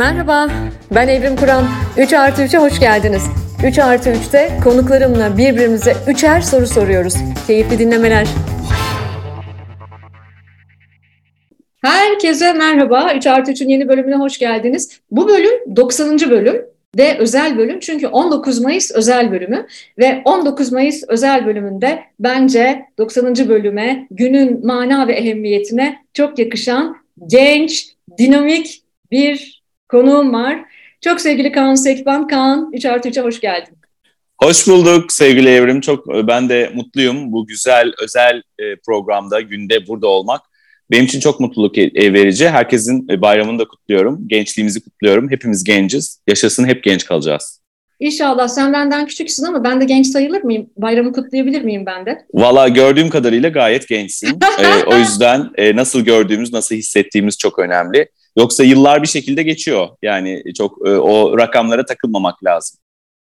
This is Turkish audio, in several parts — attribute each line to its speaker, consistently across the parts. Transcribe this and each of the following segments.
Speaker 1: Merhaba, ben Evrim Kur'an. 3 artı 3'e hoş geldiniz. 3 artı 3'te konuklarımla birbirimize üçer soru soruyoruz. Keyifli dinlemeler. Herkese merhaba. 3 artı 3'ün yeni bölümüne hoş geldiniz. Bu bölüm 90. bölüm ve özel bölüm çünkü 19 Mayıs özel bölümü ve 19 Mayıs özel bölümünde bence 90. bölüme günün mana ve ehemmiyetine çok yakışan genç, dinamik bir konuğum var. Çok sevgili Kaan Sekban. Kaan 3 artı 3'e hoş geldin.
Speaker 2: Hoş bulduk sevgili Evrim. Çok ben de mutluyum bu güzel özel e, programda günde burada olmak. Benim için çok mutluluk e, verici. Herkesin e, bayramını da kutluyorum. Gençliğimizi kutluyorum. Hepimiz genciz. Yaşasın hep genç kalacağız.
Speaker 1: İnşallah sen benden küçüksün ama ben de genç sayılır mıyım? Bayramı kutlayabilir miyim ben de?
Speaker 2: Valla gördüğüm kadarıyla gayet gençsin. ee, o yüzden e, nasıl gördüğümüz, nasıl hissettiğimiz çok önemli. Yoksa yıllar bir şekilde geçiyor. Yani çok e, o rakamlara takılmamak lazım.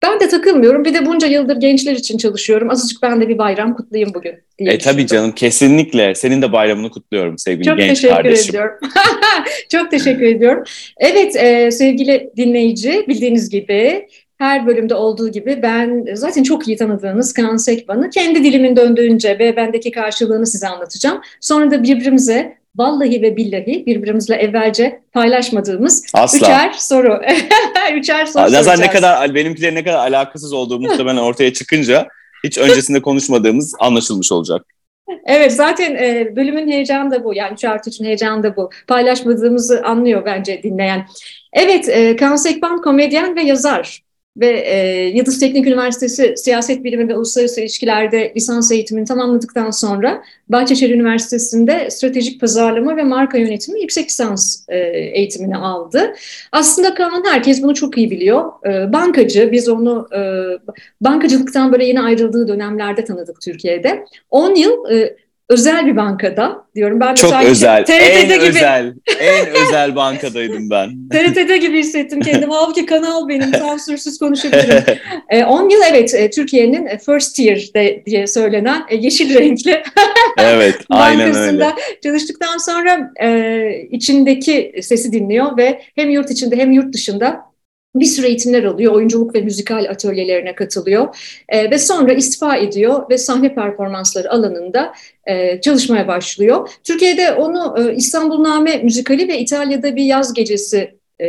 Speaker 1: Ben de takılmıyorum. Bir de bunca yıldır gençler için çalışıyorum. Azıcık ben de bir bayram kutlayayım bugün.
Speaker 2: Diye e tabii canım kesinlikle. Senin de bayramını kutluyorum sevgili
Speaker 1: Çok
Speaker 2: genç
Speaker 1: teşekkür
Speaker 2: kardeşim.
Speaker 1: ediyorum. Çok teşekkür ediyorum. Evet e, sevgili dinleyici bildiğiniz gibi her bölümde olduğu gibi ben zaten çok iyi tanıdığınız Kaan Sekban'ı kendi dilimin döndüğünce ve bendeki karşılığını size anlatacağım. Sonra da birbirimize vallahi ve billahi birbirimizle evvelce paylaşmadığımız
Speaker 2: Asla.
Speaker 1: üçer soru. üçer soru
Speaker 2: Nazar
Speaker 1: soracağız.
Speaker 2: ne kadar benimkilerin ne kadar alakasız olduğu muhtemelen ortaya çıkınca hiç öncesinde konuşmadığımız anlaşılmış olacak.
Speaker 1: Evet zaten e, bölümün heyecanı da bu. Yani 3 artı 3'ün heyecanı da bu. Paylaşmadığımızı anlıyor bence dinleyen. Evet e, Kaan Sekban komedyen ve yazar. Ve e, Yıldız Teknik Üniversitesi Siyaset Bilimi ve Uluslararası İlişkiler'de lisans eğitimini tamamladıktan sonra Bahçeşehir Üniversitesi'nde Stratejik Pazarlama ve Marka Yönetimi yüksek lisans e, eğitimini aldı. Aslında Kaan herkes bunu çok iyi biliyor. E, bankacı, biz onu e, bankacılıktan böyle yeni ayrıldığı dönemlerde tanıdık Türkiye'de. 10 yıl e, özel bir bankada diyorum. Ben
Speaker 2: Çok özel,
Speaker 1: TRT'de
Speaker 2: en
Speaker 1: gibi,
Speaker 2: özel, en özel bankadaydım ben.
Speaker 1: TRT'de gibi hissettim kendimi. Halbuki kanal benim, sansürsüz konuşabilirim. E, 10 yıl evet e, Türkiye'nin first tier de, diye söylenen e, yeşil renkli
Speaker 2: evet, aynen öyle.
Speaker 1: çalıştıktan sonra e, içindeki sesi dinliyor ve hem yurt içinde hem yurt dışında bir sürü eğitimler alıyor, oyunculuk ve müzikal atölyelerine katılıyor e, ve sonra istifa ediyor ve sahne performansları alanında e, çalışmaya başlıyor. Türkiye'de onu e, İstanbul Name müzikali ve İtalya'da bir yaz gecesi e,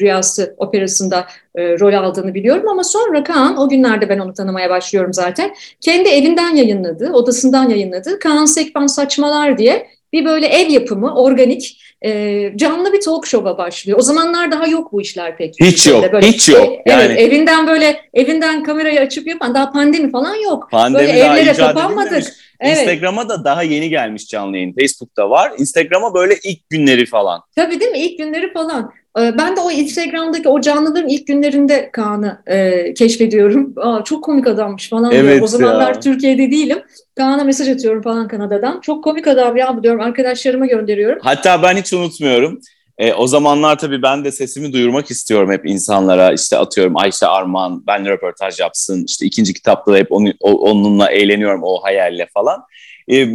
Speaker 1: rüyası operasında e, rol aldığını biliyorum ama sonra Kaan o günlerde ben onu tanımaya başlıyorum zaten. Kendi evinden yayınladı, odasından yayınladı. Kaan Sekban Saçmalar diye bir böyle ev yapımı, organik e, canlı bir talk show'a başlıyor. O zamanlar daha yok bu işler pek.
Speaker 2: Hiç yok,
Speaker 1: böyle,
Speaker 2: hiç yok.
Speaker 1: Yani, evet, evinden böyle evinden kamerayı açıp yapan daha pandemi falan yok.
Speaker 2: Pandemi
Speaker 1: böyle
Speaker 2: daha
Speaker 1: evlere kapanmadık.
Speaker 2: edilmemiş.
Speaker 1: Evet.
Speaker 2: Instagram'a da daha yeni gelmiş canlı yayın. Facebook'ta var. Instagram'a böyle ilk günleri falan.
Speaker 1: Tabii değil mi? İlk günleri falan. Ben de o Instagram'daki o canlıların ilk günlerinde Kaan'ı e, keşfediyorum. Aa, çok komik adammış falan
Speaker 2: Evet.
Speaker 1: O zamanlar
Speaker 2: ya.
Speaker 1: Türkiye'de değilim. Kaan'a mesaj atıyorum falan Kanada'dan. Çok komik adam ya bu diyorum. Arkadaşlarıma gönderiyorum.
Speaker 2: Hatta ben hiç unutmuyorum. E, o zamanlar tabii ben de sesimi duyurmak istiyorum hep insanlara. İşte atıyorum Ayşe Arman benle röportaj yapsın. İşte ikinci kitapta da hep onu, onunla eğleniyorum o hayalle falan. E,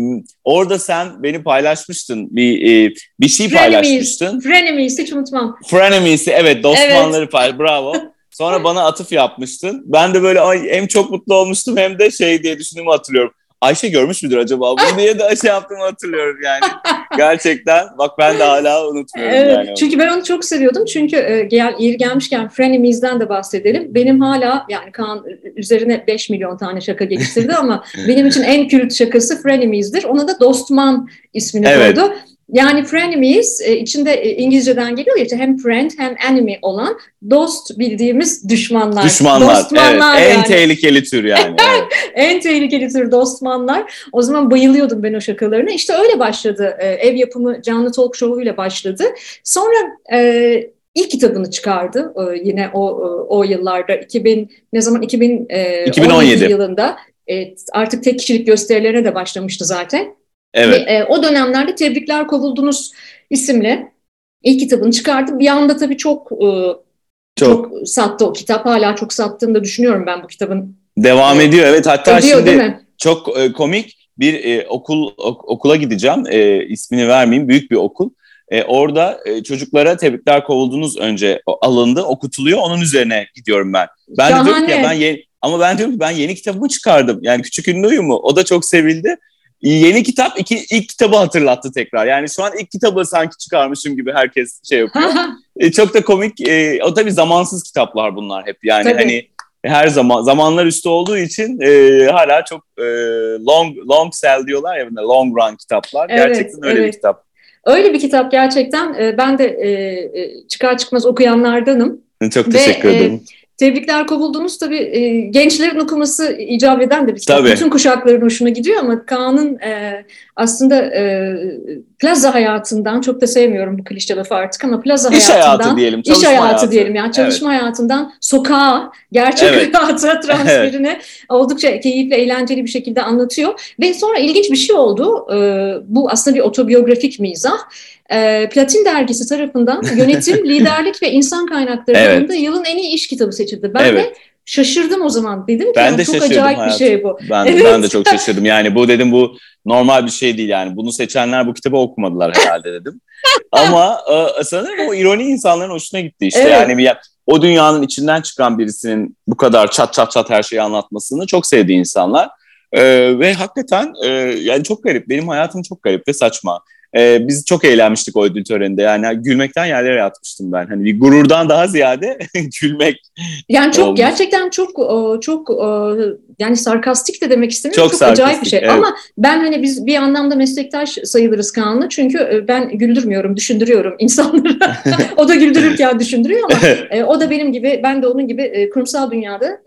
Speaker 2: orada sen beni paylaşmıştın. Bir e, bir şey paylaşmıştın.
Speaker 1: Frenemies hiç unutmam.
Speaker 2: Frenemies'i evet dostmanları pay bravo. Sonra bana atıf yapmıştın. Ben de böyle ay hem çok mutlu olmuştum hem de şey diye düşündüğümü hatırlıyorum. Ayşe görmüş müdür acaba bunu diye de şey yaptığımı hatırlıyorum yani. Gerçekten bak ben de hala unutmuyorum
Speaker 1: Evet,
Speaker 2: yani.
Speaker 1: çünkü ben onu çok seviyordum. Çünkü e, gel, yeri gelmişken Frenemies'den de bahsedelim. Benim hala yani Kaan üzerine 5 milyon tane şaka geliştirdi ama benim için en kült şakası Frenemies'dir. Ona da Dostman ismini
Speaker 2: Evet.
Speaker 1: koydu. Yani frenemies e, içinde e, İngilizceden geliyor ya işte hem friend hem enemy olan dost bildiğimiz düşmanlar.
Speaker 2: Düşmanlar.
Speaker 1: Dostmanlar
Speaker 2: evet. En
Speaker 1: yani.
Speaker 2: tehlikeli tür yani. Evet.
Speaker 1: En tehlikeli tür dostmanlar. O zaman bayılıyordum ben o şakalarına. İşte öyle başladı. E, ev yapımı canlı talk show'uyla başladı. Sonra e, ilk kitabını çıkardı. E, yine o o yıllarda 2000 ne zaman 2000 e,
Speaker 2: 2017
Speaker 1: 17 yılında e, artık tek kişilik gösterilerine de başlamıştı zaten.
Speaker 2: Evet.
Speaker 1: Ve, e, o dönemlerde Tebrikler Kovuldunuz isimli ilk kitabını çıkardı. Bir anda tabii çok e,
Speaker 2: Çok.
Speaker 1: çok sattı o kitap. Hala çok sattığını da düşünüyorum ben bu kitabın.
Speaker 2: Devam
Speaker 1: Evet.
Speaker 2: ediyor. Evet hatta
Speaker 1: Ediyor
Speaker 2: şimdi çok e, komik bir e, okul ok- okula gideceğim. E, ismini vermeyeyim. Büyük bir okul. E, orada e, çocuklara tebrikler kovuldunuz önce alındı, okutuluyor. Onun üzerine gidiyorum ben. Ben Şahane. de diyorum ki ya ben yeni, ama ben diyorum ki ben yeni kitabımı çıkardım. Yani Küçük Ünlü Uyumu. O da çok sevildi. Yeni kitap iki, ilk kitabı hatırlattı tekrar. Yani şu an ilk kitabı sanki çıkarmışım gibi herkes şey yapıyor. e, çok da komik. E, o tabii zamansız kitaplar bunlar hep. Yani tabii. hani her zaman zamanlar üstü olduğu için e, hala çok e, long long sell diyorlar ya long run kitaplar. Evet, gerçekten öyle evet. bir kitap.
Speaker 1: Öyle bir kitap gerçekten. E, ben de e, e, çıkar çıkmaz okuyanlardanım.
Speaker 2: Çok teşekkür Ve, ederim. E,
Speaker 1: Tebrikler kovuldunuz tabii e, gençlerin okuması icap eden de bir kitap. Tabii. Bütün kuşakların hoşuna gidiyor ama Kaan'ın e, aslında e, plaza hayatından çok da sevmiyorum bu klişe lafı artık ama plaza
Speaker 2: iş
Speaker 1: hayatından.
Speaker 2: hayatı diyelim.
Speaker 1: İş hayatı, hayatı diyelim yani çalışma evet. hayatından sokağa, gerçek evet. hayata transferine evet. oldukça keyifli, eğlenceli bir şekilde anlatıyor. Ve sonra ilginç bir şey oldu. E, bu aslında bir otobiyografik mizah. E, Platin Dergisi tarafından yönetim, liderlik ve insan kaynakları evet. yılın en iyi iş kitabı seçildi. Ben evet. de şaşırdım o zaman. Dedim ki ben de çok acayip hayatım. bir şey bu.
Speaker 2: Ben, evet. ben de çok şaşırdım. Yani bu dedim bu normal bir şey değil yani. Bunu seçenler bu kitabı okumadılar herhalde dedim. Ama e, sanırım o ironi insanların hoşuna gitti işte. Evet. Yani bir, o dünyanın içinden çıkan birisinin bu kadar çat çat çat her şeyi anlatmasını çok sevdiği insanlar. Ee, ve hakikaten e, yani çok garip. Benim hayatım çok garip ve saçma. Ee, biz çok eğlenmiştik o ödül töreninde. Yani gülmekten yerlere yatmıştım ben. Hani bir gururdan daha ziyade gülmek.
Speaker 1: Yani çok olmuş. gerçekten çok çok yani sarkastik de demek istemiyorum. Çok, çok acayip bir şey. Evet. Ama ben hani biz bir anlamda meslektaş sayılırız Kaan'la. Çünkü e, ben güldürmüyorum, düşündürüyorum insanları. o da güldürürken düşündürüyor ama e, o da benim gibi, ben de onun gibi e, kurumsal dünyada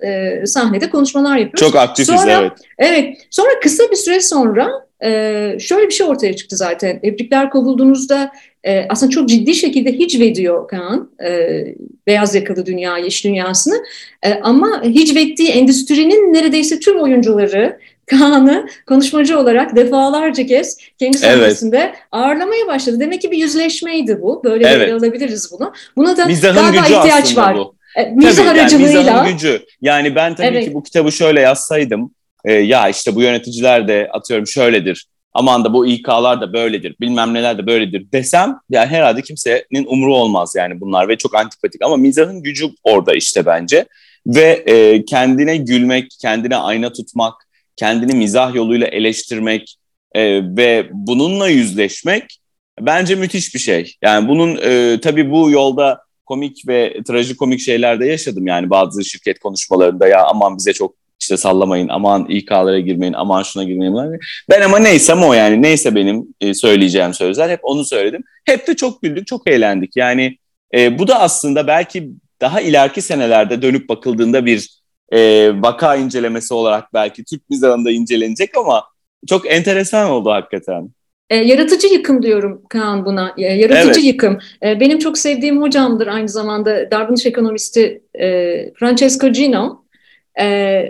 Speaker 1: sahnede konuşmalar yapıyoruz.
Speaker 2: Çok aktifiz sonra, evet.
Speaker 1: Evet. Sonra kısa bir süre sonra ee, şöyle bir şey ortaya çıktı zaten. Tebrikler kovulduğunuzda e, aslında çok ciddi şekilde hicvediyor Kaan e, beyaz yakalı dünyayı, iş dünyasını. E, ama hicvettiği endüstrinin neredeyse tüm oyuncuları Kaan'ı konuşmacı olarak defalarca kez kendi sahnesinde evet. ağırlamaya başladı. Demek ki bir yüzleşmeydi bu. Böyle evet. alabiliriz bunu. Buna da Mizahın galiba ihtiyaç var. Bu. E, mizah tabii, aracılığıyla. Yani mizahın
Speaker 2: gücü. Yani ben tabii evet. ki bu kitabı şöyle yazsaydım e, ya işte bu yöneticiler de atıyorum şöyledir, aman da bu İK'lar da böyledir, bilmem neler de böyledir desem yani herhalde kimsenin umru olmaz yani bunlar ve çok antipatik ama mizahın gücü orada işte bence ve e, kendine gülmek, kendine ayna tutmak, kendini mizah yoluyla eleştirmek e, ve bununla yüzleşmek bence müthiş bir şey. Yani bunun e, tabii bu yolda komik ve trajikomik şeyler de yaşadım yani bazı şirket konuşmalarında ya aman bize çok işte sallamayın, aman İK'lara girmeyin, aman şuna girmeyin. Ben ama neysem o yani, neyse benim e, söyleyeceğim sözler hep onu söyledim. Hep de çok güldük, çok eğlendik. Yani e, bu da aslında belki daha ileriki senelerde dönüp bakıldığında bir e, vaka incelemesi olarak belki Türk mizahında incelenecek ama çok enteresan oldu hakikaten.
Speaker 1: E, yaratıcı yıkım diyorum Kaan buna. E, yaratıcı evet. yıkım. E, benim çok sevdiğim hocamdır aynı zamanda davranış ekonomisti e, Francesco Gino. E,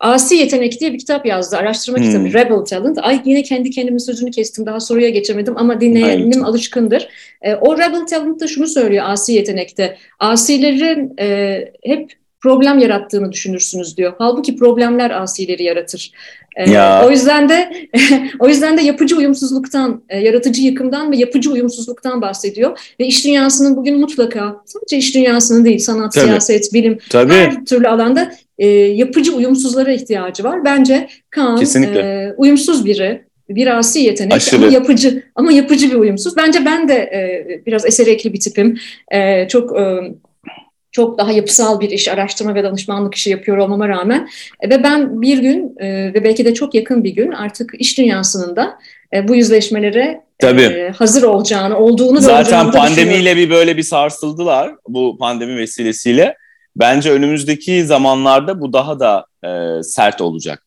Speaker 1: Asi Yetenek diye bir kitap yazdı. Araştırma hmm. kitabı Rebel Talent. Ay yine kendi kendimin sözünü kestim. Daha soruya geçemedim ama dinleyenim evet. alışkındır. E, o Rebel Talent'ta şunu söylüyor Asi Yetenek'te. Asilerin e, hep problem yarattığını düşünürsünüz diyor. Halbuki problemler asileri yaratır. Ee, ya. O yüzden de o yüzden de yapıcı uyumsuzluktan, e, yaratıcı yıkımdan ve yapıcı uyumsuzluktan bahsediyor. Ve iş dünyasının bugün mutlaka sadece iş dünyasının değil, sanat, Tabii. siyaset, bilim Tabii. her türlü alanda e, yapıcı uyumsuzlara ihtiyacı var. Bence Kaan e, uyumsuz biri, bir asi yetenek Aşırı. ama yapıcı ama yapıcı bir uyumsuz. Bence ben de e, biraz eser ekli bir tipim. E, çok e, çok daha yapısal bir iş, araştırma ve danışmanlık işi yapıyor olmama rağmen e, ve ben bir gün e, ve belki de çok yakın bir gün artık iş dünyasının da e, bu yüzleşmelere Tabii. E, hazır olacağını, olduğunu
Speaker 2: Zaten pandemiyle bir böyle bir sarsıldılar bu pandemi vesilesiyle. Bence önümüzdeki zamanlarda bu daha da e, sert olacak.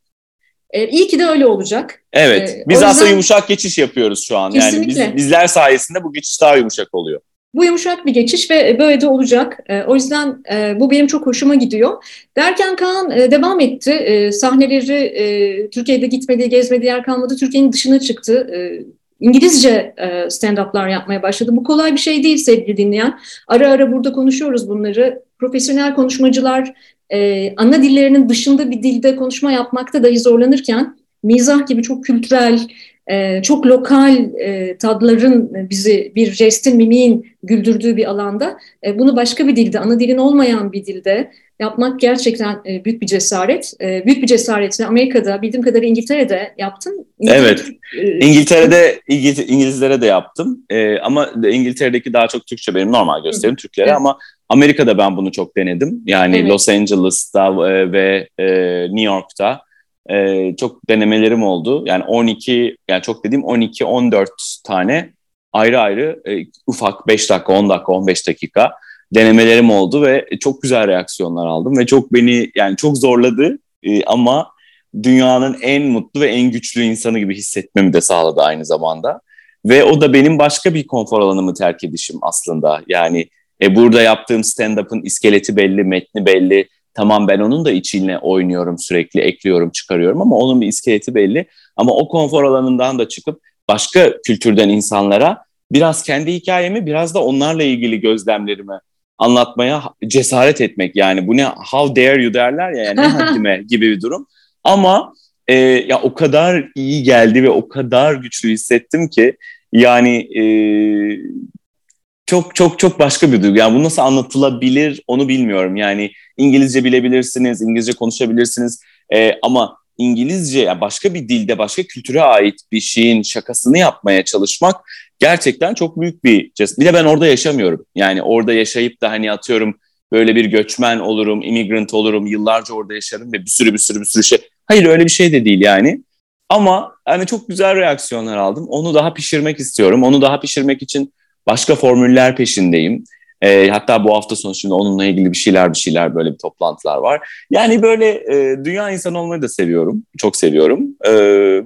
Speaker 1: E, iyi ki de öyle olacak.
Speaker 2: Evet. E, biz yüzden... aslında yumuşak geçiş yapıyoruz şu an. Kesinlikle. Yani biz, bizler sayesinde bu geçiş daha yumuşak oluyor.
Speaker 1: Bu yumuşak bir geçiş ve böyle de olacak. E, o yüzden e, bu benim çok hoşuma gidiyor. Derken Kaan e, devam etti. E, sahneleri e, Türkiye'de gitmediği, gezmediği yer kalmadı. Türkiye'nin dışına çıktı. E, İngilizce e, stand-up'lar yapmaya başladı. Bu kolay bir şey değil sevgili dinleyen. Ara ara burada konuşuyoruz bunları. Profesyonel konuşmacılar e, ana dillerinin dışında bir dilde konuşma yapmakta dahi zorlanırken mizah gibi çok kültürel, e, çok lokal e, tadların bizi bir jestin, mimiğin güldürdüğü bir alanda e, bunu başka bir dilde, ana dilin olmayan bir dilde yapmak gerçekten e, büyük bir cesaret. E, büyük bir cesaretle Amerika'da, bildiğim kadarıyla İngiltere'de yaptın.
Speaker 2: İngiltere, evet, e, İngiltere'de İngiliz, İngilizlere de yaptım e, ama İngiltere'deki daha çok Türkçe benim normal gösterim Türklere evet. ama Amerika'da ben bunu çok denedim. Yani evet. Los Angeles'ta e, ve e, New York'ta e, çok denemelerim oldu. Yani 12, yani çok dediğim 12-14 tane ayrı ayrı e, ufak 5 dakika, 10 dakika, 15 dakika denemelerim oldu ve çok güzel reaksiyonlar aldım ve çok beni yani çok zorladı e, ama dünyanın en mutlu ve en güçlü insanı gibi hissetmemi de sağladı aynı zamanda. Ve o da benim başka bir konfor alanımı terk edişim aslında. Yani e, burada yaptığım stand-up'ın iskeleti belli, metni belli. Tamam ben onun da içine oynuyorum sürekli, ekliyorum, çıkarıyorum ama onun bir iskeleti belli. Ama o konfor alanından da çıkıp başka kültürden insanlara biraz kendi hikayemi, biraz da onlarla ilgili gözlemlerimi anlatmaya cesaret etmek. Yani bu ne, how dare you derler ya, yani ne haddime gibi bir durum. Ama e, ya o kadar iyi geldi ve o kadar güçlü hissettim ki yani e, çok çok çok başka bir duygu. Yani bu nasıl anlatılabilir onu bilmiyorum. Yani İngilizce bilebilirsiniz, İngilizce konuşabilirsiniz e, ama İngilizce yani başka bir dilde, başka kültüre ait bir şeyin şakasını yapmaya çalışmak gerçekten çok büyük bir cesaret. Bir de ben orada yaşamıyorum. Yani orada yaşayıp da hani atıyorum böyle bir göçmen olurum, immigrant olurum, yıllarca orada yaşarım ve bir sürü bir sürü bir sürü şey. Hayır öyle bir şey de değil yani. Ama hani çok güzel reaksiyonlar aldım. Onu daha pişirmek istiyorum. Onu daha pişirmek için başka formüller peşindeyim. E, hatta bu hafta sonu şimdi onunla ilgili bir şeyler bir şeyler böyle bir toplantılar var. Yani böyle e, dünya insanı olmayı da seviyorum. Çok seviyorum. E,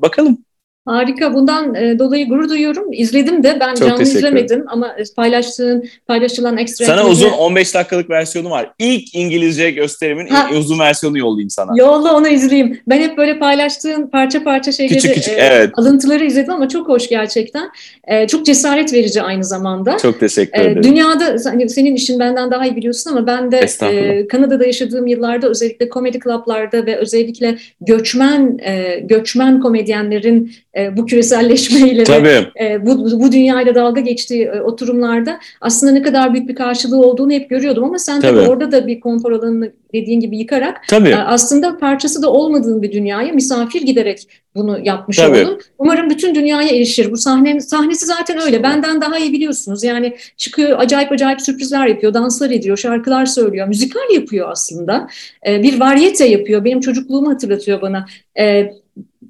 Speaker 2: bakalım.
Speaker 1: Harika. Bundan e, dolayı gurur duyuyorum. İzledim de ben Çok canlı izlemedim ama paylaştığın paylaşılan ekstra
Speaker 2: Sana uzun 15 dakikalık versiyonu var. İlk İngilizce gösterimin ha. uzun versiyonu yollayayım sana.
Speaker 1: Yolla onu izleyeyim. Ben hep böyle paylaştığın parça parça şeyleri küçük, küçük, e, evet. alıntıları izledim ama çok hoş gerçekten. E, çok cesaret verici aynı zamanda.
Speaker 2: Çok teşekkür e, ederim.
Speaker 1: E, dünyada hani senin işin benden daha iyi biliyorsun ama ben de e, Kanada'da yaşadığım yıllarda özellikle komedi klaplarda ve özellikle göçmen e, göçmen komedyenlerin e, bu küreselleşmeyle ve e, bu, bu dünyayla dalga geçtiği e, oturumlarda aslında ne kadar büyük bir karşılığı olduğunu hep görüyordum ama sen tabii, tabii orada da bir konfor alanını dediğin gibi yıkarak tabii. E, aslında parçası da olmadığın bir dünyaya misafir giderek bunu yapmış Tabii. oldun. Umarım bütün dünyaya erişir. Bu sahne sahnesi zaten öyle. Benden daha iyi biliyorsunuz. Yani çıkıyor acayip acayip sürprizler yapıyor, danslar ediyor, şarkılar söylüyor, müzikal yapıyor aslında. Bir varyete yapıyor. Benim çocukluğumu hatırlatıyor bana.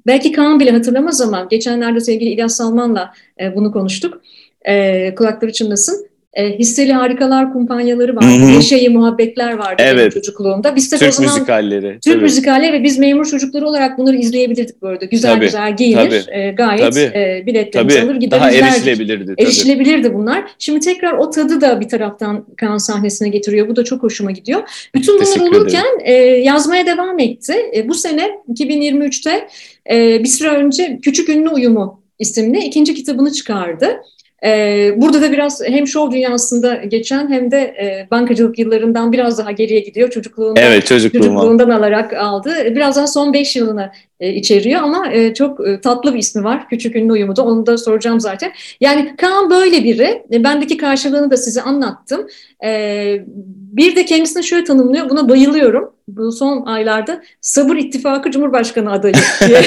Speaker 1: Belki Kaan bile hatırlamaz ama geçenlerde sevgili İlyas Salman'la e, bunu konuştuk. E, kulakları çınlasın e, hisseli harikalar kumpanyaları vardı. Neşeyi muhabbetler vardı evet. çocukluğumda. Biz
Speaker 2: de Türk o zaman, müzikalleri.
Speaker 1: Türk tabii. müzikalleri ve biz memur çocukları olarak bunları izleyebilirdik bu arada. Güzel tabii, güzel giyinir. E, gayet tabii, e, biletlerimizi alır gider
Speaker 2: Daha erişilebilirdi. Tabii.
Speaker 1: Erişilebilirdi bunlar. Şimdi tekrar o tadı da bir taraftan kan sahnesine getiriyor. Bu da çok hoşuma gidiyor. Bütün bunlar olurken e, yazmaya devam etti. E, bu sene 2023'te e, bir süre önce Küçük Ünlü Uyumu isimli ikinci kitabını çıkardı. Ee, burada da biraz hem şov dünyasında geçen hem de e, bankacılık yıllarından biraz daha geriye gidiyor. Çocukluğundan,
Speaker 2: evet,
Speaker 1: çocukluğundan alarak aldı. Biraz daha son beş yılını e, içeriyor ama e, çok tatlı bir ismi var. Küçük ünlü uyumu da onu da soracağım zaten. Yani Kaan böyle biri. Bendeki karşılığını da size anlattım. E, bir de kendisini şöyle tanımlıyor. Buna bayılıyorum. Bu son aylarda Sabır İttifakı Cumhurbaşkanı adayı diye.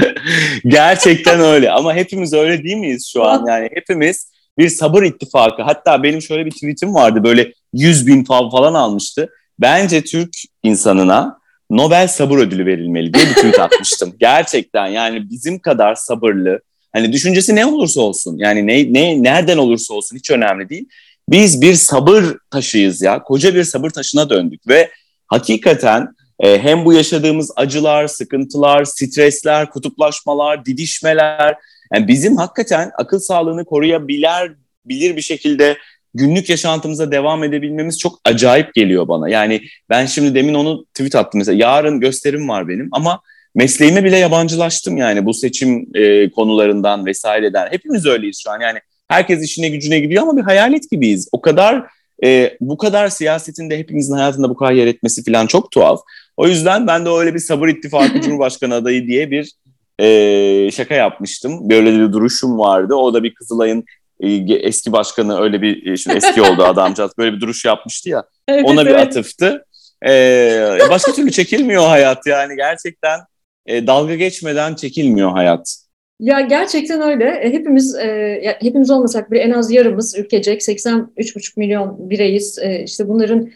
Speaker 2: Gerçekten öyle ama hepimiz öyle değil miyiz şu an? Yani hepimiz bir sabır ittifakı. Hatta benim şöyle bir tweetim vardı böyle 100 bin falan almıştı. Bence Türk insanına Nobel Sabır Ödülü verilmeli diye bir tweet atmıştım. Gerçekten yani bizim kadar sabırlı, hani düşüncesi ne olursa olsun, yani ne, ne nereden olursa olsun hiç önemli değil. Biz bir sabır taşıyız ya, koca bir sabır taşına döndük ve hakikaten e, hem bu yaşadığımız acılar, sıkıntılar, stresler, kutuplaşmalar, didişmeler, yani bizim hakikaten akıl sağlığını koruyabilir bilir bir şekilde günlük yaşantımıza devam edebilmemiz çok acayip geliyor bana. Yani ben şimdi demin onu tweet attım mesela. Yarın gösterim var benim ama mesleğime bile yabancılaştım yani bu seçim e, konularından vesaireden. Hepimiz öyleyiz şu an yani herkes işine gücüne gidiyor ama bir hayalet gibiyiz. O kadar e, bu kadar siyasetin de hepimizin hayatında bu kadar yer etmesi falan çok tuhaf. O yüzden ben de öyle bir sabır ittifakı Cumhurbaşkanı adayı diye bir e, şaka yapmıştım. Böyle bir duruşum vardı. O da bir Kızılay'ın e, eski başkanı öyle bir e, şimdi eski oldu adamcağız böyle bir duruş yapmıştı ya. Evet, ona evet. bir atıftı. Ee, başka türlü çekilmiyor hayat yani gerçekten e, dalga geçmeden çekilmiyor hayat.
Speaker 1: Ya gerçekten öyle. E, hepimiz e, hepimiz olmasak bile en az yarımız ülkecek 83,5 milyon bireyiz. E, işte bunların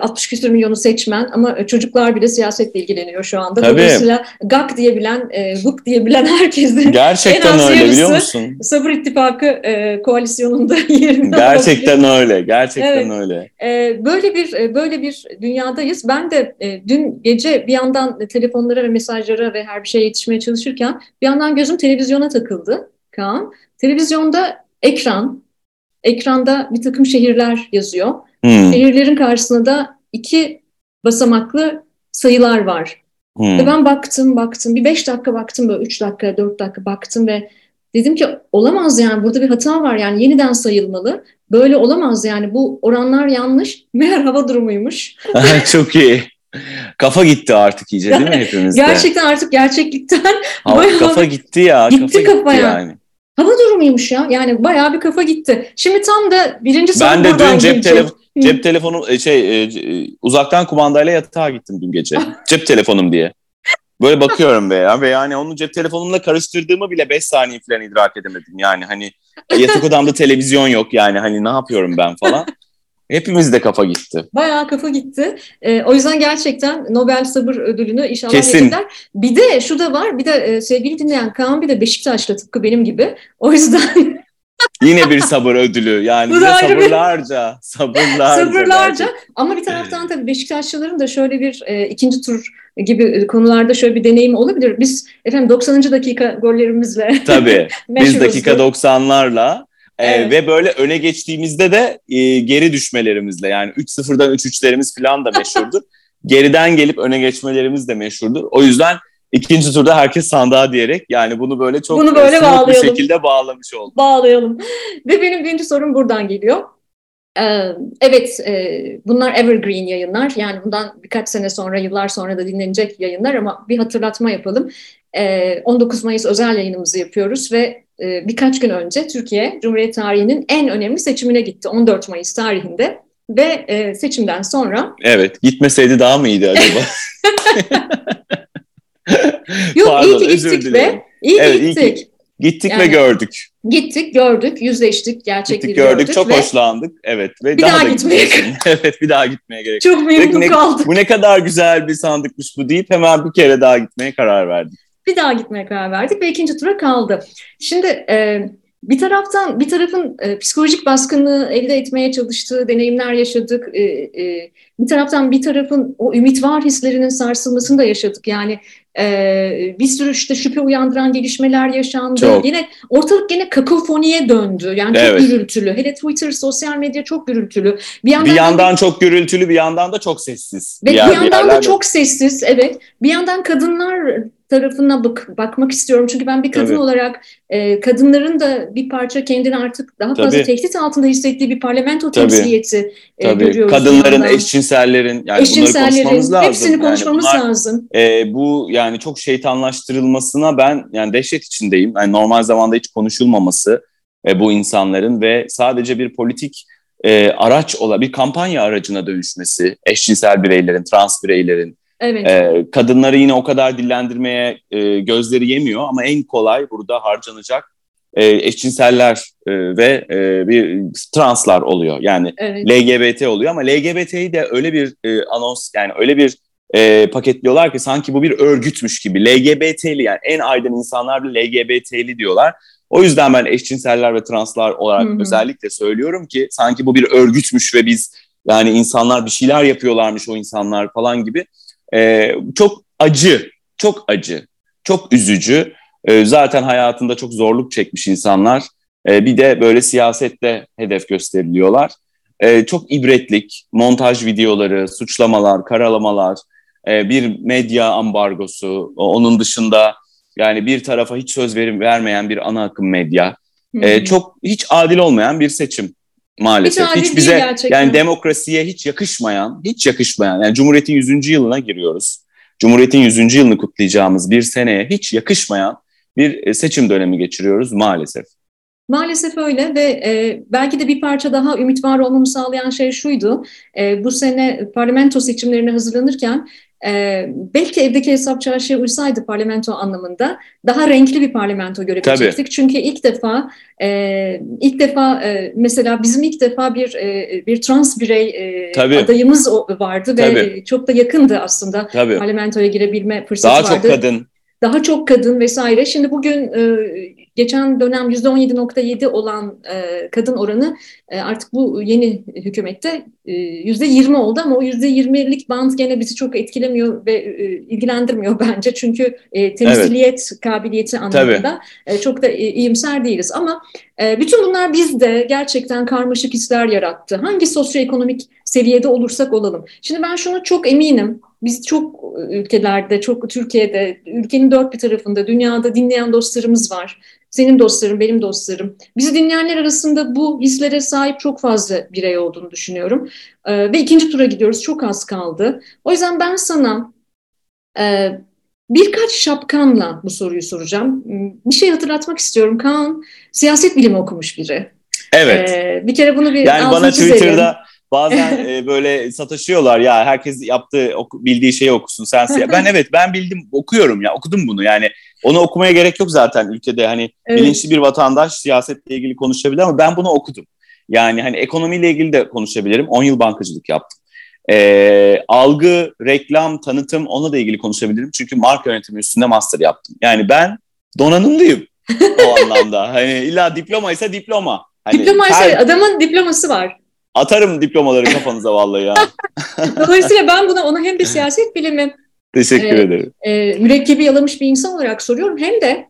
Speaker 1: 60 küsur milyonu seçmen ama çocuklar bile siyasetle ilgileniyor şu anda. Tabii. Dolayısıyla GAK diyebilen, GUK diyebilen herkesin
Speaker 2: Gerçekten en az öyle biliyor musun?
Speaker 1: Sabır İttifakı e, koalisyonunda yerinde
Speaker 2: Gerçekten olabilir. öyle. Gerçekten evet. öyle.
Speaker 1: E, böyle bir böyle bir dünyadayız. Ben de e, dün gece bir yandan telefonlara ve mesajlara ve her bir şeye yetişmeye çalışırken bir yandan gözüm televizyona takıldı Kaan. Televizyonda ekran, ekranda bir takım şehirler yazıyor Hmm. Şehirlerin karşısında da iki basamaklı sayılar var. Hmm. Ve ben baktım baktım bir beş dakika baktım böyle üç dakika dört dakika baktım ve dedim ki olamaz yani burada bir hata var yani yeniden sayılmalı. Böyle olamaz yani bu oranlar yanlış. Meğer hava durumuymuş.
Speaker 2: Çok iyi. Kafa gitti artık iyice değil mi hepimizde?
Speaker 1: Gerçekten artık gerçeklikten
Speaker 2: Hava, bayağı kafa gitti ya.
Speaker 1: Gitti kafa, kafa yani. yani. Hava durumuymuş ya. Yani bayağı bir kafa gitti. Şimdi tam da birinci soru
Speaker 2: Ben de dün cep telefonu Cep telefonu e, şey e, e, uzaktan kumandayla yatağa gittim dün gece. cep telefonum diye. Böyle bakıyorum be ya ve yani onu cep telefonumla karıştırdığımı bile 5 saniye falan idrak edemedim. Yani hani yatak odamda televizyon yok yani hani ne yapıyorum ben falan. Hepimiz de kafa gitti.
Speaker 1: Bayağı kafa gitti. Ee, o yüzden gerçekten Nobel Sabır Ödülünü inşallah Kesin. verirler. Bir de şu da var, bir de e, sevgili dinleyen Kaan bir de Beşiktaş'ta tıpkı benim gibi. O yüzden
Speaker 2: Yine bir sabır ödülü. Yani Bu sabırlarca, sabırlarca.
Speaker 1: Sabırlarca. Ama bir taraftan tabii Beşiktaşlıların da şöyle bir e, ikinci tur gibi konularda şöyle bir deneyim olabilir. Biz efendim 90. dakika gollerimizle
Speaker 2: Tabii. biz dakika 90'larla e, evet. ve böyle öne geçtiğimizde de e, geri düşmelerimizle yani 3-0'dan 3-3'lerimiz falan da meşhurdur. Geriden gelip öne geçmelerimiz de meşhurdur. O yüzden İkinci turda herkes sandığa diyerek yani bunu böyle çok bunu böyle bir şekilde bağlamış olduk.
Speaker 1: Bağlayalım. Ve benim birinci sorum buradan geliyor. Ee, evet, e, bunlar evergreen yayınlar. Yani bundan birkaç sene sonra, yıllar sonra da dinlenecek yayınlar ama bir hatırlatma yapalım. 19 ee, Mayıs özel yayınımızı yapıyoruz ve e, birkaç gün önce Türkiye Cumhuriyet tarihinin en önemli seçimine gitti. 14 Mayıs tarihinde ve e, seçimden sonra...
Speaker 2: Evet, gitmeseydi daha mı iyiydi acaba?
Speaker 1: Yok Pardon, iyi ki gittik ve iyi evet, gittik. Iyi ki
Speaker 2: gittik yani, ve gördük.
Speaker 1: Gittik, gördük, yüzleştik, gerçekleri
Speaker 2: gittik, gördük. Çok ve hoşlandık. Evet ve
Speaker 1: bir daha, daha
Speaker 2: gitmeye Evet, bir daha gitmeye gerek.
Speaker 1: Çok memnun ne, kaldık.
Speaker 2: Bu ne kadar güzel bir sandıkmış bu deyip hemen bir kere daha gitmeye karar verdik.
Speaker 1: Bir daha gitmeye karar verdik ve ikinci tura kaldı. Şimdi e, bir taraftan bir tarafın e, psikolojik baskını elde etmeye çalıştığı deneyimler yaşadık. E, e, bir taraftan bir tarafın o ümit var hislerinin sarsılmasını da yaşadık. Yani ee, bir sürü işte şüphe uyandıran gelişmeler yaşandı. Çok. Yine ortalık yine kakofoniye döndü. Yani çok evet. gürültülü. Hele Twitter, sosyal medya çok gürültülü.
Speaker 2: Bir yandan, bir yandan da, çok gürültülü, bir yandan da çok sessiz.
Speaker 1: Ve bir, bir yandan da çok sessiz. Evet. Bir yandan kadınlar tarafına bak, bakmak istiyorum. Çünkü ben bir kadın Tabii. olarak e, kadınların da bir parça kendini artık daha fazla Tabii. tehdit altında hissettiği bir parlamento Tabii. temsiliyeti e, Tabii. görüyoruz.
Speaker 2: Kadınların, eşcinsellerin yani eşcinsellerin, bunları konuşmamız lazım.
Speaker 1: Hepsini konuşmamız yani bunlar, lazım.
Speaker 2: E, bu yani çok şeytanlaştırılmasına ben yani dehşet içindeyim. Yani normal zamanda hiç konuşulmaması e, bu insanların ve sadece bir politik e, araç ola bir kampanya aracına dönüşmesi eşcinsel bireylerin, trans bireylerin Evet. E, kadınları yine o kadar dillendirmeye e, gözleri yemiyor ama en kolay burada harcanacak e, eşcinseller e, ve e, bir translar oluyor. Yani evet. LGBT oluyor ama LGBT'yi de öyle bir e, anons yani öyle bir e, paketliyorlar ki sanki bu bir örgütmüş gibi. LGBT'li yani en aydın insanlar da LGBT'li diyorlar. O yüzden ben eşcinseller ve translar olarak Hı-hı. özellikle söylüyorum ki sanki bu bir örgütmüş ve biz yani insanlar bir şeyler yapıyorlarmış o insanlar falan gibi. E, çok acı, çok acı, çok üzücü. E, zaten hayatında çok zorluk çekmiş insanlar. E, bir de böyle siyasette hedef gösteriliyorlar. E, çok ibretlik, montaj videoları, suçlamalar, karalamalar, e, bir medya ambargosu, onun dışında yani bir tarafa hiç söz verim vermeyen bir ana akım medya. E, çok hiç adil olmayan bir seçim maalesef. Hiç, hiç bize yani demokrasiye hiç yakışmayan, hiç yakışmayan. Yani Cumhuriyet'in 100. yılına giriyoruz. Cumhuriyet'in 100. yılını kutlayacağımız bir seneye hiç yakışmayan bir e, seçim dönemi geçiriyoruz maalesef.
Speaker 1: Maalesef öyle ve e, belki de bir parça daha ümit var olmamı sağlayan şey şuydu. E, bu sene parlamento seçimlerine hazırlanırken e, belki evdeki hesap çarşıya uysaydı parlamento anlamında daha renkli bir parlamento görebilecektik. Tabii. Çünkü ilk defa e, ilk defa e, mesela bizim ilk defa bir e, bir trans birey e, adayımız vardı Tabii. ve çok da yakındı aslında Tabii. parlamentoya girebilme fırsatı
Speaker 2: daha
Speaker 1: vardı.
Speaker 2: Daha çok kadın
Speaker 1: daha çok kadın vesaire. Şimdi bugün e, geçen dönem %17.7 olan e, kadın oranı e, artık bu yeni hükümette e, %20 oldu ama o %20'lik band gene bizi çok etkilemiyor ve e, ilgilendirmiyor bence. Çünkü e, temsiliyet evet. kabiliyeti anlamında e, çok da e, iyimser değiliz. Ama e, bütün bunlar bizde gerçekten karmaşık hisler yarattı. Hangi sosyoekonomik seviyede olursak olalım. Şimdi ben şunu çok eminim. Biz çok ülkelerde, çok Türkiye'de, ülkenin dört bir tarafında, dünyada dinleyen dostlarımız var. Senin dostların, benim dostlarım. Bizi dinleyenler arasında bu hislere sahip çok fazla birey olduğunu düşünüyorum. Ee, ve ikinci tura gidiyoruz. Çok az kaldı. O yüzden ben sana e, birkaç şapkanla bu soruyu soracağım. Bir şey hatırlatmak istiyorum. Kaan siyaset bilimi okumuş biri.
Speaker 2: Evet.
Speaker 1: Ee, bir kere bunu bir
Speaker 2: Yani bana Twitter'da bazen e, böyle sataşıyorlar ya herkes yaptığı oku, bildiği şeyi okusun sen ben evet ben bildim okuyorum ya okudum bunu yani onu okumaya gerek yok zaten ülkede hani evet. bilinçli bir vatandaş siyasetle ilgili konuşabilir ama ben bunu okudum. Yani hani ekonomiyle ilgili de konuşabilirim 10 yıl bankacılık yaptım. E, algı, reklam, tanıtım ona da ilgili konuşabilirim çünkü marka yönetimi üstünde master yaptım. Yani ben donanımlıyım o anlamda. Hani illa diploma ise diploma. Hani
Speaker 1: diploma her... adamın diploması var.
Speaker 2: Atarım diplomaları kafanıza vallahi ya.
Speaker 1: Dolayısıyla ben buna ona hem bir siyaset bilimi
Speaker 2: Teşekkür e, ederim.
Speaker 1: E, mürekkebi yalamış bir insan olarak soruyorum hem de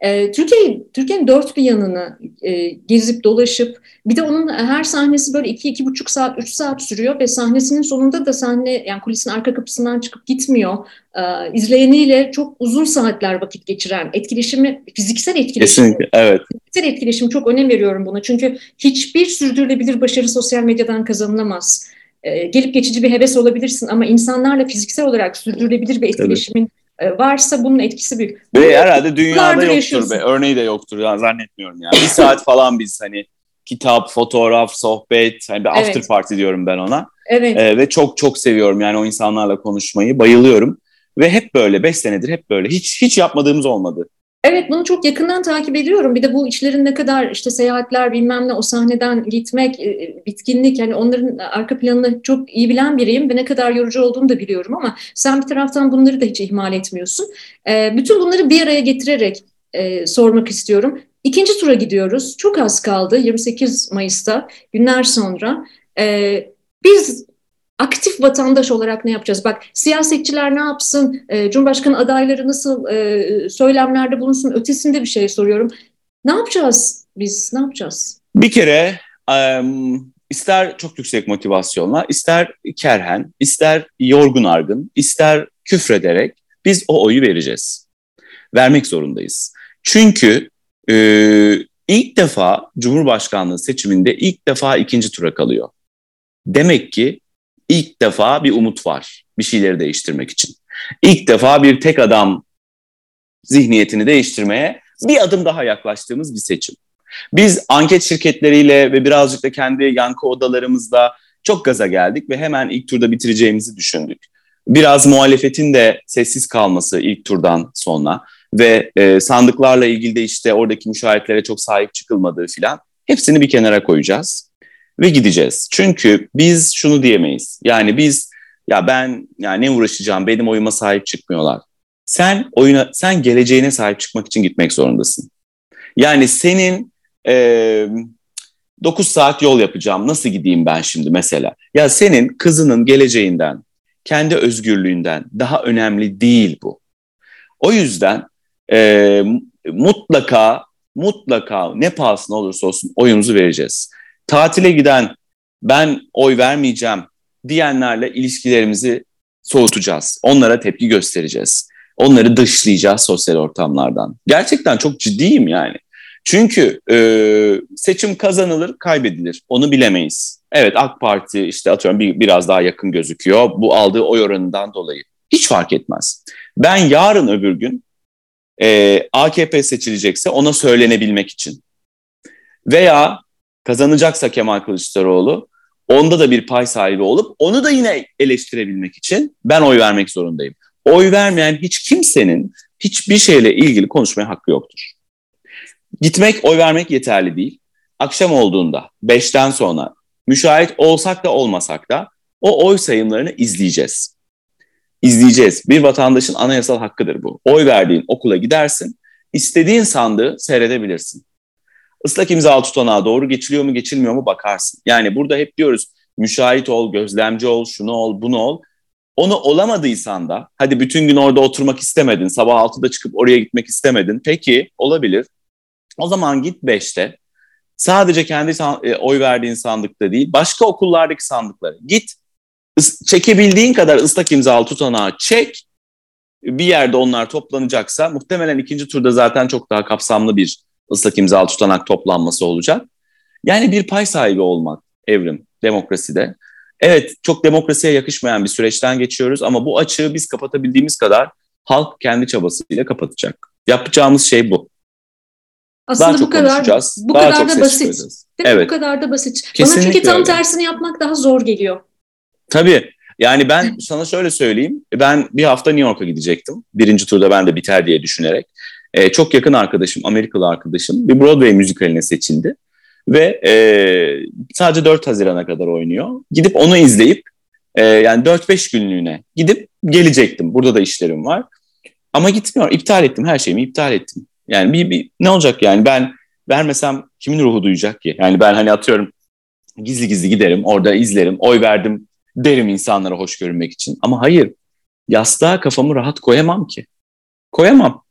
Speaker 1: e, Türkiye Türkiye'nin dört bir yanını e, gezip dolaşıp bir de onun her sahnesi böyle iki iki buçuk saat üç saat sürüyor ve sahnesinin sonunda da sahne yani kulisin arka kapısından çıkıp gitmiyor. E, izleyeniyle çok uzun saatler vakit geçiren etkileşimi fiziksel etkileşim.
Speaker 2: Kesinlikle evet.
Speaker 1: Fiziksel etkileşim çok önem veriyorum buna çünkü hiçbir sürdürülebilir başarı sosyal medyadan kazanılamaz. E, gelip geçici bir heves olabilirsin ama insanlarla fiziksel olarak sürdürülebilir bir etkileşimin evet varsa bunun etkisi büyük.
Speaker 2: Ve Bunu herhalde dünyada yoktur be. Örneği de yoktur yani zannetmiyorum yani. Bir saat falan biz hani kitap, fotoğraf, sohbet, hani bir evet. after party diyorum ben ona.
Speaker 1: Evet.
Speaker 2: Ee, ve çok çok seviyorum yani o insanlarla konuşmayı. Bayılıyorum. Ve hep böyle, beş senedir hep böyle. Hiç hiç yapmadığımız olmadı.
Speaker 1: Evet bunu çok yakından takip ediyorum. Bir de bu işlerin ne kadar işte seyahatler bilmem ne o sahneden gitmek, e, bitkinlik yani onların arka planını çok iyi bilen biriyim ve ne kadar yorucu olduğunu da biliyorum ama sen bir taraftan bunları da hiç ihmal etmiyorsun. E, bütün bunları bir araya getirerek e, sormak istiyorum. İkinci tura gidiyoruz. Çok az kaldı 28 Mayıs'ta günler sonra. Biz aktif vatandaş olarak ne yapacağız? Bak siyasetçiler ne yapsın, e, Cumhurbaşkanı adayları nasıl e, söylemlerde bulunsun ötesinde bir şey soruyorum. Ne yapacağız biz, ne yapacağız?
Speaker 2: Bir kere um, ister çok yüksek motivasyonla, ister kerhen, ister yorgun argın, ister küfrederek biz o oyu vereceğiz. Vermek zorundayız. Çünkü e, ilk defa Cumhurbaşkanlığı seçiminde ilk defa ikinci tura kalıyor. Demek ki ilk defa bir umut var bir şeyleri değiştirmek için. İlk defa bir tek adam zihniyetini değiştirmeye bir adım daha yaklaştığımız bir seçim. Biz anket şirketleriyle ve birazcık da kendi yankı odalarımızda çok gaza geldik ve hemen ilk turda bitireceğimizi düşündük. Biraz muhalefetin de sessiz kalması ilk turdan sonra ve e, sandıklarla ilgili de işte oradaki müşahitlere çok sahip çıkılmadığı filan hepsini bir kenara koyacağız ve gideceğiz. Çünkü biz şunu diyemeyiz. Yani biz ya ben yani ne uğraşacağım benim oyuma sahip çıkmıyorlar. Sen oyuna sen geleceğine sahip çıkmak için gitmek zorundasın. Yani senin e, 9 saat yol yapacağım nasıl gideyim ben şimdi mesela? Ya senin kızının geleceğinden, kendi özgürlüğünden daha önemli değil bu. O yüzden e, mutlaka mutlaka ne pahasına olursa olsun oyumuzu vereceğiz tatile giden ben oy vermeyeceğim diyenlerle ilişkilerimizi soğutacağız. Onlara tepki göstereceğiz. Onları dışlayacağız sosyal ortamlardan. Gerçekten çok ciddiyim yani. Çünkü e, seçim kazanılır, kaybedilir. Onu bilemeyiz. Evet AK Parti işte atıyorum bir, biraz daha yakın gözüküyor. Bu aldığı oy oranından dolayı. Hiç fark etmez. Ben yarın öbür gün e, AKP seçilecekse ona söylenebilmek için veya kazanacaksa Kemal Kılıçdaroğlu onda da bir pay sahibi olup onu da yine eleştirebilmek için ben oy vermek zorundayım. Oy vermeyen hiç kimsenin hiçbir şeyle ilgili konuşmaya hakkı yoktur. Gitmek, oy vermek yeterli değil. Akşam olduğunda, beşten sonra müşahit olsak da olmasak da o oy sayımlarını izleyeceğiz. İzleyeceğiz. Bir vatandaşın anayasal hakkıdır bu. Oy verdiğin okula gidersin, istediğin sandığı seyredebilirsin. Islak imza tutanağı doğru geçiliyor mu geçilmiyor mu bakarsın. Yani burada hep diyoruz müşahit ol, gözlemci ol, şunu ol, bunu ol. Onu olamadıysan da hadi bütün gün orada oturmak istemedin, sabah 6'da çıkıp oraya gitmek istemedin. Peki olabilir. O zaman git 5'te. Sadece kendi e, oy verdiğin sandıkta değil, başka okullardaki sandıklara git. Çekebildiğin kadar ıslak imzalı tutanağı çek. Bir yerde onlar toplanacaksa muhtemelen ikinci turda zaten çok daha kapsamlı bir ıslak imzalı tutanak toplanması olacak. Yani bir pay sahibi olmak evrim demokraside. Evet çok demokrasiye yakışmayan bir süreçten geçiyoruz ama bu açığı biz kapatabildiğimiz kadar halk kendi çabasıyla kapatacak. Yapacağımız şey bu.
Speaker 1: Aslında daha bu kadar bu daha kadar da basit. Değil? Evet. Bu kadar da basit. Kesinlikle Bana çünkü tam öyle. tersini yapmak daha zor geliyor.
Speaker 2: Tabii. Yani ben sana şöyle söyleyeyim. Ben bir hafta New York'a gidecektim. Birinci turda ben de biter diye düşünerek. Ee, çok yakın arkadaşım, Amerikalı arkadaşım bir Broadway müzikaline seçildi. Ve e, sadece 4 Haziran'a kadar oynuyor. Gidip onu izleyip e, yani 4-5 günlüğüne gidip gelecektim. Burada da işlerim var. Ama gitmiyor. İptal ettim. Her şeyimi iptal ettim. Yani bir, bir ne olacak yani ben vermesem kimin ruhu duyacak ki? Yani ben hani atıyorum gizli gizli giderim orada izlerim oy verdim derim insanlara hoş görünmek için. Ama hayır yastığa kafamı rahat koyamam ki. Koyamam.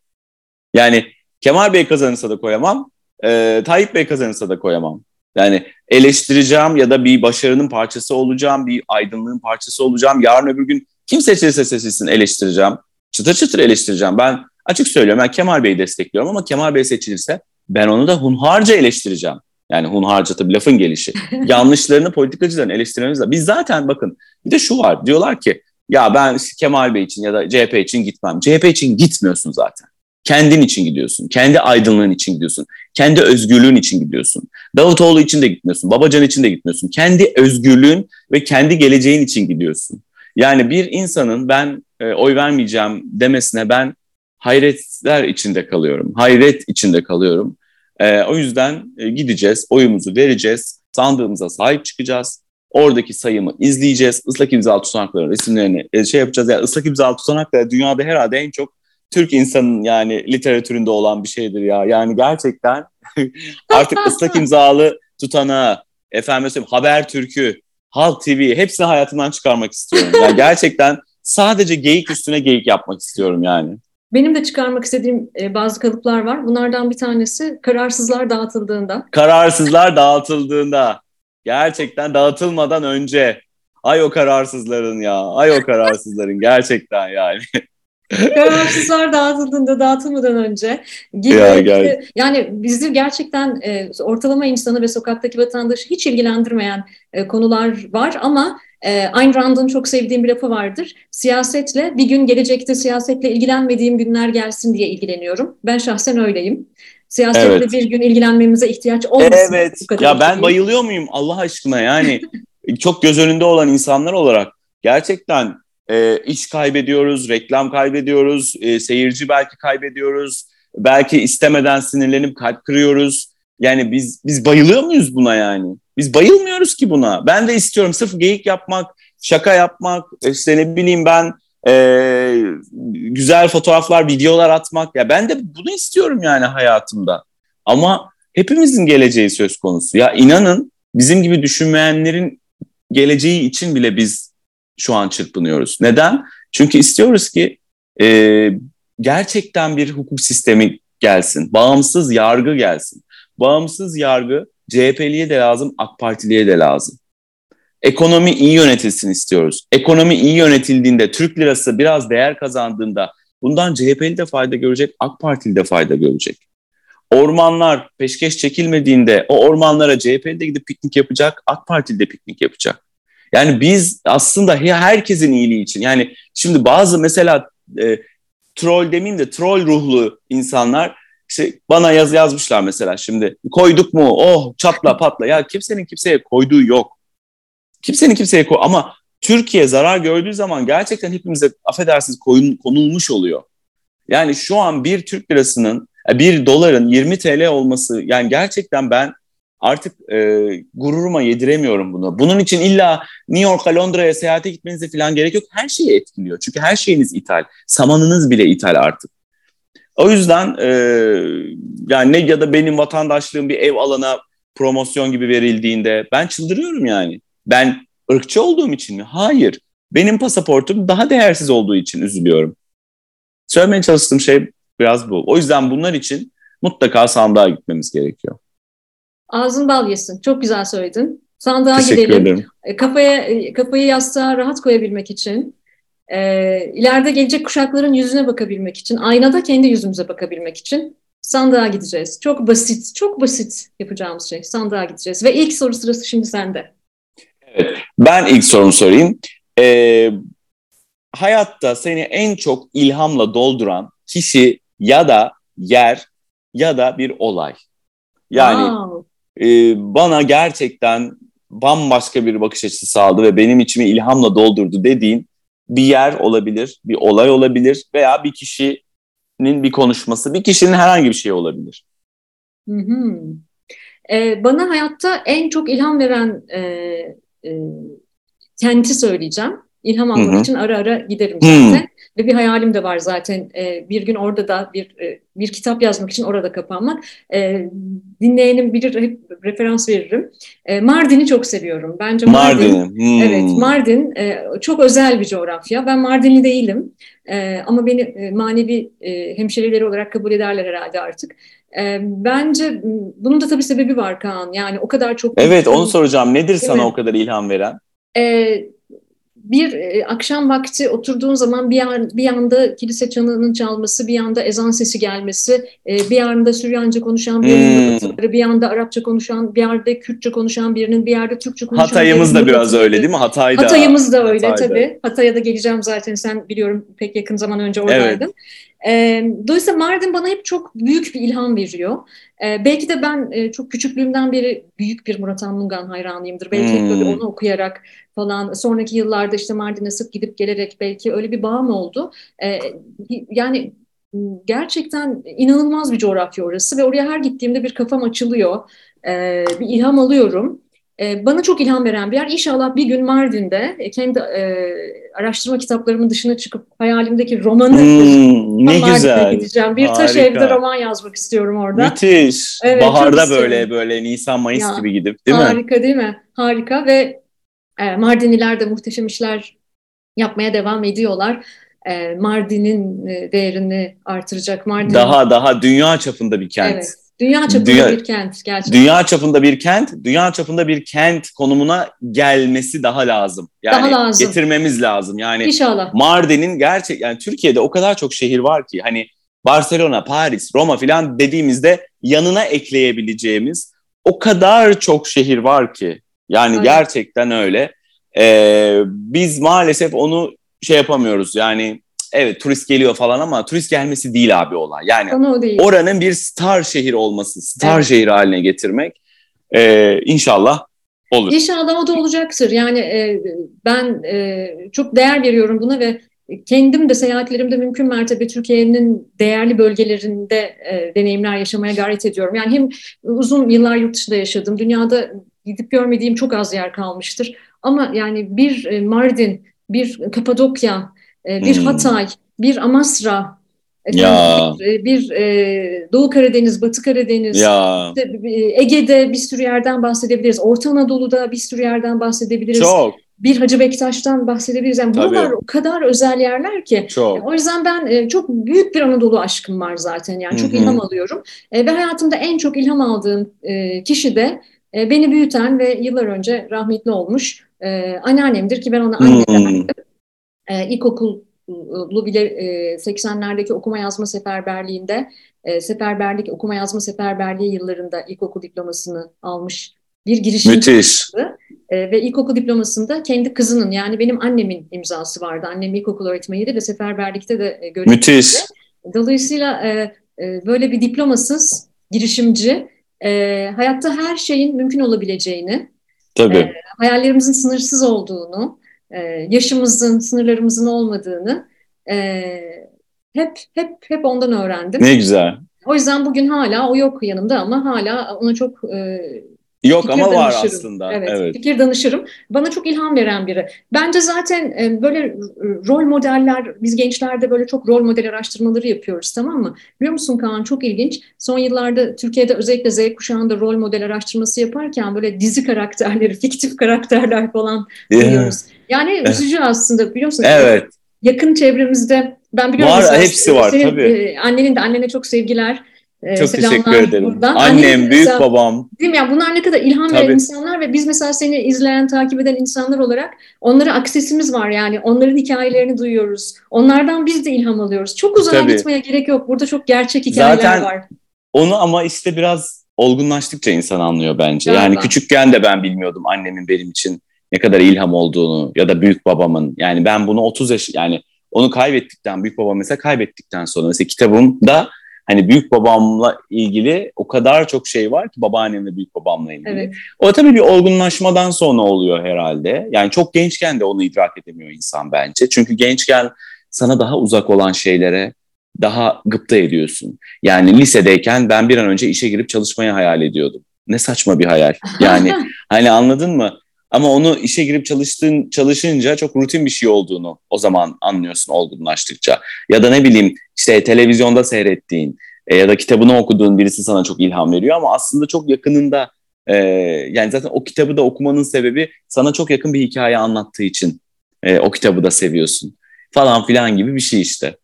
Speaker 2: Yani Kemal Bey kazanırsa da koyamam. E, Tayyip Bey kazanırsa da koyamam. Yani eleştireceğim ya da bir başarının parçası olacağım, bir aydınlığın parçası olacağım. Yarın öbür gün kim seçilirse seçilsin eleştireceğim. Çıtır çıtır eleştireceğim. Ben açık söylüyorum ben Kemal Bey'i destekliyorum ama Kemal Bey seçilirse ben onu da hunharca eleştireceğim. Yani hunharca tabii lafın gelişi. Yanlışlarını politikacıların eleştirmemiz. Biz zaten bakın bir de şu var diyorlar ki ya ben Kemal Bey için ya da CHP için gitmem. CHP için gitmiyorsun zaten. Kendin için gidiyorsun. Kendi aydınlığın için gidiyorsun. Kendi özgürlüğün için gidiyorsun. Davutoğlu için de gitmiyorsun. Babacan için de gitmiyorsun. Kendi özgürlüğün ve kendi geleceğin için gidiyorsun. Yani bir insanın ben e, oy vermeyeceğim demesine ben hayretler içinde kalıyorum. Hayret içinde kalıyorum. E, o yüzden e, gideceğiz, oyumuzu vereceğiz, sandığımıza sahip çıkacağız. Oradaki sayımı izleyeceğiz. Islak imzalı tutanakların resimlerini e, şey yapacağız. Yani ıslak imzalı tutanaklar dünyada herhalde en çok Türk insanın yani literatüründe olan bir şeydir ya. Yani gerçekten artık ıslak imzalı tutanağı, efendim söyleyeyim Haber Türk'ü, Halk TV hepsini hayatımdan çıkarmak istiyorum. Yani gerçekten sadece geyik üstüne geyik yapmak istiyorum yani.
Speaker 1: Benim de çıkarmak istediğim e, bazı kalıplar var. Bunlardan bir tanesi kararsızlar dağıtıldığında.
Speaker 2: Kararsızlar dağıtıldığında. Gerçekten dağıtılmadan önce. Ay o kararsızların ya. Ay o kararsızların gerçekten yani.
Speaker 1: Kararsızlar dağıtıldığında dağıtılmadan önce gibi ya, gel. yani bizi gerçekten e, ortalama insanı ve sokaktaki vatandaşı hiç ilgilendirmeyen e, konular var ama e, Ayn Rand'ın çok sevdiğim bir lafı vardır. Siyasetle bir gün gelecekte siyasetle ilgilenmediğim günler gelsin diye ilgileniyorum. Ben şahsen öyleyim. Siyasetle evet. bir gün ilgilenmemize ihtiyaç olmasın.
Speaker 2: Evet. Ya ben bayılıyor muyum Allah aşkına yani çok göz önünde olan insanlar olarak gerçekten e, iş kaybediyoruz, reklam kaybediyoruz, e, seyirci belki kaybediyoruz, belki istemeden sinirlenip kalp kırıyoruz. Yani biz biz bayılıyor muyuz buna yani? Biz bayılmıyoruz ki buna. Ben de istiyorum sırf geyik yapmak, şaka yapmak, işte ne bileyim ben e, güzel fotoğraflar, videolar atmak. Ya ben de bunu istiyorum yani hayatımda. Ama hepimizin geleceği söz konusu. Ya inanın bizim gibi düşünmeyenlerin geleceği için bile biz şu an çırpınıyoruz. Neden? Çünkü istiyoruz ki e, gerçekten bir hukuk sistemi gelsin, bağımsız yargı gelsin. Bağımsız yargı CHP'liye de lazım, AK Partiliye de lazım. Ekonomi iyi yönetilsin istiyoruz. Ekonomi iyi yönetildiğinde, Türk lirası biraz değer kazandığında bundan CHP'li de fayda görecek, AK Partili de fayda görecek. Ormanlar peşkeş çekilmediğinde o ormanlara CHP'li de gidip piknik yapacak, AK Partili de piknik yapacak. Yani biz aslında herkesin iyiliği için yani şimdi bazı mesela e, troll demeyeyim de troll ruhlu insanlar işte bana yaz yazmışlar mesela şimdi koyduk mu oh çatla patla ya kimsenin kimseye koyduğu yok. Kimsenin kimseye koy ama Türkiye zarar gördüğü zaman gerçekten hepimize affedersiniz koyun, konulmuş oluyor. Yani şu an bir Türk lirasının e, bir doların 20 TL olması yani gerçekten ben artık e, gururuma yediremiyorum bunu. Bunun için illa New York'a Londra'ya seyahate gitmenize falan gerek yok. Her şeyi etkiliyor. Çünkü her şeyiniz ithal. Samanınız bile ithal artık. O yüzden e, yani ne ya da benim vatandaşlığım bir ev alana promosyon gibi verildiğinde ben çıldırıyorum yani. Ben ırkçı olduğum için mi? Hayır. Benim pasaportum daha değersiz olduğu için üzülüyorum. Söylemeye çalıştığım şey biraz bu. O yüzden bunlar için mutlaka sandığa gitmemiz gerekiyor.
Speaker 1: Ağzın bal yesin. Çok güzel söyledin. Sandığa
Speaker 2: Teşekkür
Speaker 1: gidelim.
Speaker 2: ederim.
Speaker 1: E, kafaya, kafayı yastığa rahat koyabilmek için, e, ileride gelecek kuşakların yüzüne bakabilmek için, aynada kendi yüzümüze bakabilmek için sandığa gideceğiz. Çok basit, çok basit yapacağımız şey. Sandığa gideceğiz. Ve ilk soru sırası şimdi sende.
Speaker 2: Evet, ben ilk sorumu sorayım. Ee, hayatta seni en çok ilhamla dolduran kişi ya da yer ya da bir olay. Yani wow. E, bana gerçekten bambaşka bir bakış açısı sağladı ve benim içimi ilhamla doldurdu dediğin bir yer olabilir, bir olay olabilir veya bir kişinin bir konuşması, bir kişinin herhangi bir şey olabilir.
Speaker 1: Hı hı. Ee, bana hayatta en çok ilham veren e, e, kenti söyleyeceğim. İlham almak Hı-hı. için ara ara giderim zaten. Hı-hı. Ve bir hayalim de var zaten. E, bir gün orada da bir e, bir kitap yazmak için orada kapanmak. E, dinleyenim bilir, hep referans veririm. E, Mardin'i çok seviyorum. Bence Mardin, Mardin. Hmm. evet Mardin e, çok özel bir coğrafya. Ben Mardinli değilim. E, ama beni e, manevi e, hemşerileri olarak kabul ederler herhalde artık. E, bence bunun da tabii sebebi var Kaan. Yani o kadar çok...
Speaker 2: Evet onu soracağım. Nedir sana o kadar ilham veren?
Speaker 1: E, bir e, akşam vakti oturduğun zaman bir, yan, bir yanda kilise çanının çalması, bir yanda ezan sesi gelmesi, e, bir yanda Süryanca konuşan birinin hmm. bir yanda Arapça konuşan, bir yerde Kürtçe konuşan birinin, bir yerde Türkçe konuşan
Speaker 2: Hatay'ımız da biraz öyle değil mi? Hatay'da.
Speaker 1: Hatay'ımız da öyle Hatay'da. tabii. Hatay'a da geleceğim zaten sen biliyorum pek yakın zaman önce oradaydın. Evet. E, dolayısıyla Mardin bana hep çok büyük bir ilham veriyor. E, belki de ben e, çok küçüklüğümden beri büyük bir Murat Anmungan hayranıyımdır. Belki hmm. böyle onu okuyarak falan sonraki yıllarda işte Mardin'e sık gidip gelerek belki öyle bir bağım oldu. E, yani gerçekten inanılmaz bir coğrafya orası ve oraya her gittiğimde bir kafam açılıyor. E, bir ilham alıyorum. E, bana çok ilham veren bir yer. İnşallah bir gün Mardin'de e, kendi e, araştırma kitaplarımın dışına çıkıp hayalimdeki romanı
Speaker 2: hmm, ne güzel.
Speaker 1: gideceğim. Bir Harika. taş evde roman yazmak istiyorum orada.
Speaker 2: Müthiş. Evet, Baharda böyle böyle Nisan Mayıs ya, gibi gidip değil
Speaker 1: harika mi? Harika değil mi? Harika ve e, Mardinliler de muhteşem işler yapmaya devam ediyorlar. E, Mardin'in e, değerini artıracak. Mardin
Speaker 2: daha daha dünya çapında bir kent.
Speaker 1: Evet. Dünya çapında dünya, bir kent gerçekten.
Speaker 2: Dünya çapında bir kent, dünya çapında bir kent konumuna gelmesi daha lazım. Yani daha lazım. getirmemiz lazım. Yani
Speaker 1: İnşallah.
Speaker 2: Mardin'in gerçek yani Türkiye'de o kadar çok şehir var ki hani Barcelona, Paris, Roma filan dediğimizde yanına ekleyebileceğimiz o kadar çok şehir var ki. Yani Aynen. gerçekten öyle. Ee, biz maalesef onu şey yapamıyoruz. Yani evet turist geliyor falan ama turist gelmesi değil abi olay. Yani değil. oranın bir star şehir olması, star evet. şehir haline getirmek e, inşallah olur.
Speaker 1: İnşallah o da olacaktır. Yani e, ben e, çok değer veriyorum buna ve kendim de seyahatlerimde mümkün mertebe Türkiye'nin değerli bölgelerinde e, deneyimler yaşamaya gayret ediyorum. Yani hem uzun yıllar yurt dışında yaşadım. Dünyada gidip görmediğim çok az yer kalmıştır. Ama yani bir e, Mardin, bir Kapadokya, e, bir hmm. Hatay, bir Amasra, ya. bir, bir e, Doğu Karadeniz, Batı Karadeniz, ya. Ege'de bir sürü yerden bahsedebiliriz. Orta Anadolu'da bir sürü yerden bahsedebiliriz.
Speaker 2: Çok.
Speaker 1: Bir Hacı Bektaş'tan bahsedebiliriz. Yani buralar o kadar özel yerler ki.
Speaker 2: Çok.
Speaker 1: o yüzden ben çok büyük bir Anadolu aşkım var zaten. Yani çok Hı-hı. ilham alıyorum. ve hayatımda en çok ilham aldığım kişi de beni büyüten ve yıllar önce rahmetli olmuş anneannemdir ki ben ona anne derdim e, ilkokullu bile e, 80'lerdeki okuma yazma seferberliğinde e, seferberlik okuma yazma seferberliği yıllarında ilkokul diplomasını almış bir girişimci.
Speaker 2: Müthiş.
Speaker 1: E, ve ilkokul diplomasında kendi kızının yani benim annemin imzası vardı. Annem ilkokul öğretmeniydi ve seferberlikte de e, görevliydi.
Speaker 2: Müthiş.
Speaker 1: Dolayısıyla e, e, böyle bir diplomasız girişimci e, hayatta her şeyin mümkün olabileceğini,
Speaker 2: Tabii.
Speaker 1: e, hayallerimizin sınırsız olduğunu, e, yaşımızın, sınırlarımızın olmadığını e, hep hep hep ondan öğrendim.
Speaker 2: Ne güzel.
Speaker 1: O yüzden bugün hala o yok yanımda ama hala ona çok e,
Speaker 2: Yok
Speaker 1: fikir
Speaker 2: ama var
Speaker 1: danışırım.
Speaker 2: aslında.
Speaker 1: Evet,
Speaker 2: Evet.
Speaker 1: fikir danışırım. Bana çok ilham veren biri. Bence zaten e, böyle rol modeller, biz gençlerde böyle çok rol model araştırmaları yapıyoruz tamam mı? Biliyor musun Kaan çok ilginç. Son yıllarda Türkiye'de özellikle Z kuşağında rol model araştırması yaparken böyle dizi karakterleri, fiktif karakterler falan buluyoruz. Yani üzücü aslında biliyor musun?
Speaker 2: Evet.
Speaker 1: Yakın çevremizde ben biliyorum.
Speaker 2: Var,
Speaker 1: mesela
Speaker 2: hepsi var,
Speaker 1: senin,
Speaker 2: tabii.
Speaker 1: e, annenin de annene çok sevgiler. e,
Speaker 2: Çok teşekkür ederim.
Speaker 1: buradan.
Speaker 2: Annem,
Speaker 1: Annenin
Speaker 2: büyük
Speaker 1: mesela-
Speaker 2: babam.
Speaker 1: Değil mi? Yani bunlar ne kadar ilham veren insanlar ve biz mesela seni izleyen, takip eden insanlar olarak onlara aksesimiz var yani. Onların hikayelerini duyuyoruz. Onlardan biz de ilham alıyoruz. Çok uzağa
Speaker 2: Tabii.
Speaker 1: gitmeye gerek yok. Burada çok gerçek hikayeler
Speaker 2: Zaten
Speaker 1: var.
Speaker 2: Onu ama işte biraz olgunlaştıkça insan anlıyor bence.
Speaker 1: Galiba.
Speaker 2: Yani küçükken de ben bilmiyordum annemin benim için ne kadar ilham olduğunu ya da büyük babamın. Yani ben bunu 30 yaş yani onu kaybettikten büyük babam mesela kaybettikten sonra mesela kitabımda hani büyük babamla ilgili o kadar çok şey var ki babaannemle büyük babamla ilgili.
Speaker 1: Evet.
Speaker 2: O tabii bir olgunlaşmadan sonra oluyor herhalde. Yani çok gençken de onu idrak edemiyor insan bence. Çünkü gençken sana daha uzak olan şeylere daha gıpta ediyorsun. Yani lisedeyken ben bir an önce işe girip çalışmayı hayal ediyordum. Ne saçma bir hayal. Yani hani anladın mı? Ama onu işe girip çalıştığın çalışınca çok rutin bir şey olduğunu o zaman anlıyorsun olgunlaştıkça. Ya da ne bileyim işte televizyonda seyrettiğin e, ya da kitabını okuduğun birisi sana çok ilham veriyor ama aslında çok yakınında e, yani zaten o kitabı da okumanın sebebi sana çok yakın bir hikaye anlattığı için e, o kitabı da seviyorsun falan filan gibi bir şey işte.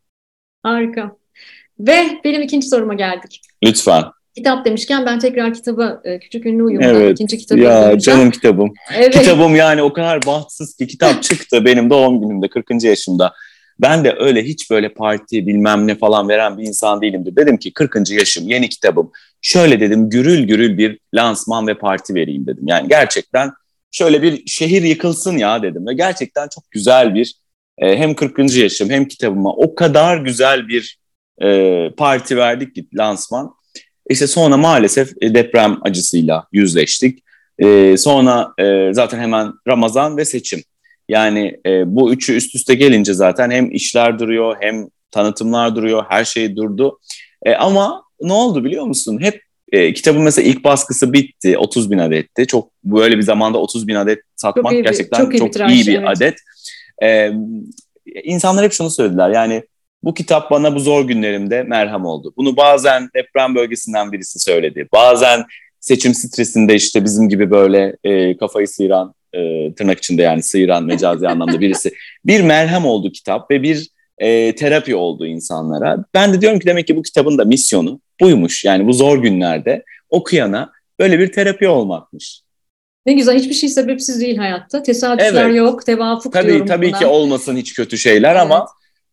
Speaker 1: Harika. Ve benim ikinci soruma geldik.
Speaker 2: Lütfen.
Speaker 1: Kitap demişken ben tekrar kitaba e, Küçük Ünlü Uyum'dan
Speaker 2: Evet.
Speaker 1: ikinci kitabı
Speaker 2: Ya canım kitabım.
Speaker 1: Evet.
Speaker 2: Kitabım yani o kadar bahtsız ki kitap çıktı benim doğum günümde 40. yaşımda. Ben de öyle hiç böyle parti bilmem ne falan veren bir insan değilimdir. Dedim ki 40. yaşım yeni kitabım. Şöyle dedim gürül gürül bir lansman ve parti vereyim dedim. Yani gerçekten şöyle bir şehir yıkılsın ya dedim. Ve gerçekten çok güzel bir e, hem 40. yaşım hem kitabıma o kadar güzel bir e, parti verdik ki lansman. İşte sonra maalesef e, deprem acısıyla yüzleştik. E, sonra e, zaten hemen Ramazan ve seçim. Yani e, bu üçü üst üste gelince zaten hem işler duruyor hem tanıtımlar duruyor, her şey durdu. E, ama ne oldu biliyor musun? Hep e, kitabın mesela ilk baskısı bitti, 30 bin adetti. Çok böyle bir zamanda 30 bin adet satmak
Speaker 1: Çok iyi bir-
Speaker 2: gerçekten
Speaker 1: çok
Speaker 2: çok
Speaker 1: iyi
Speaker 2: iyi
Speaker 1: bir tiraj,
Speaker 2: bir
Speaker 1: evet.
Speaker 2: adet. E, insanlar hep şunu söylediler yani bu kitap bana bu zor günlerimde merhem oldu. Bunu bazen deprem bölgesinden birisi söyledi. Bazen seçim stresinde işte bizim gibi böyle e, kafayı sıyıran, e, tırnak içinde yani sıyıran mecazi anlamda birisi. Bir merhem oldu kitap ve bir e, terapi oldu insanlara. Ben de diyorum ki demek ki bu kitabın da misyonu buymuş. Yani bu zor günlerde okuyana böyle bir terapi olmakmış.
Speaker 1: Ne güzel hiçbir şey sebepsiz değil hayatta. Tesadüfler
Speaker 2: Evet.
Speaker 1: yok, tevafuk
Speaker 2: Tabii
Speaker 1: diyorum
Speaker 2: tabii
Speaker 1: buna.
Speaker 2: ki olmasın hiç kötü şeyler ama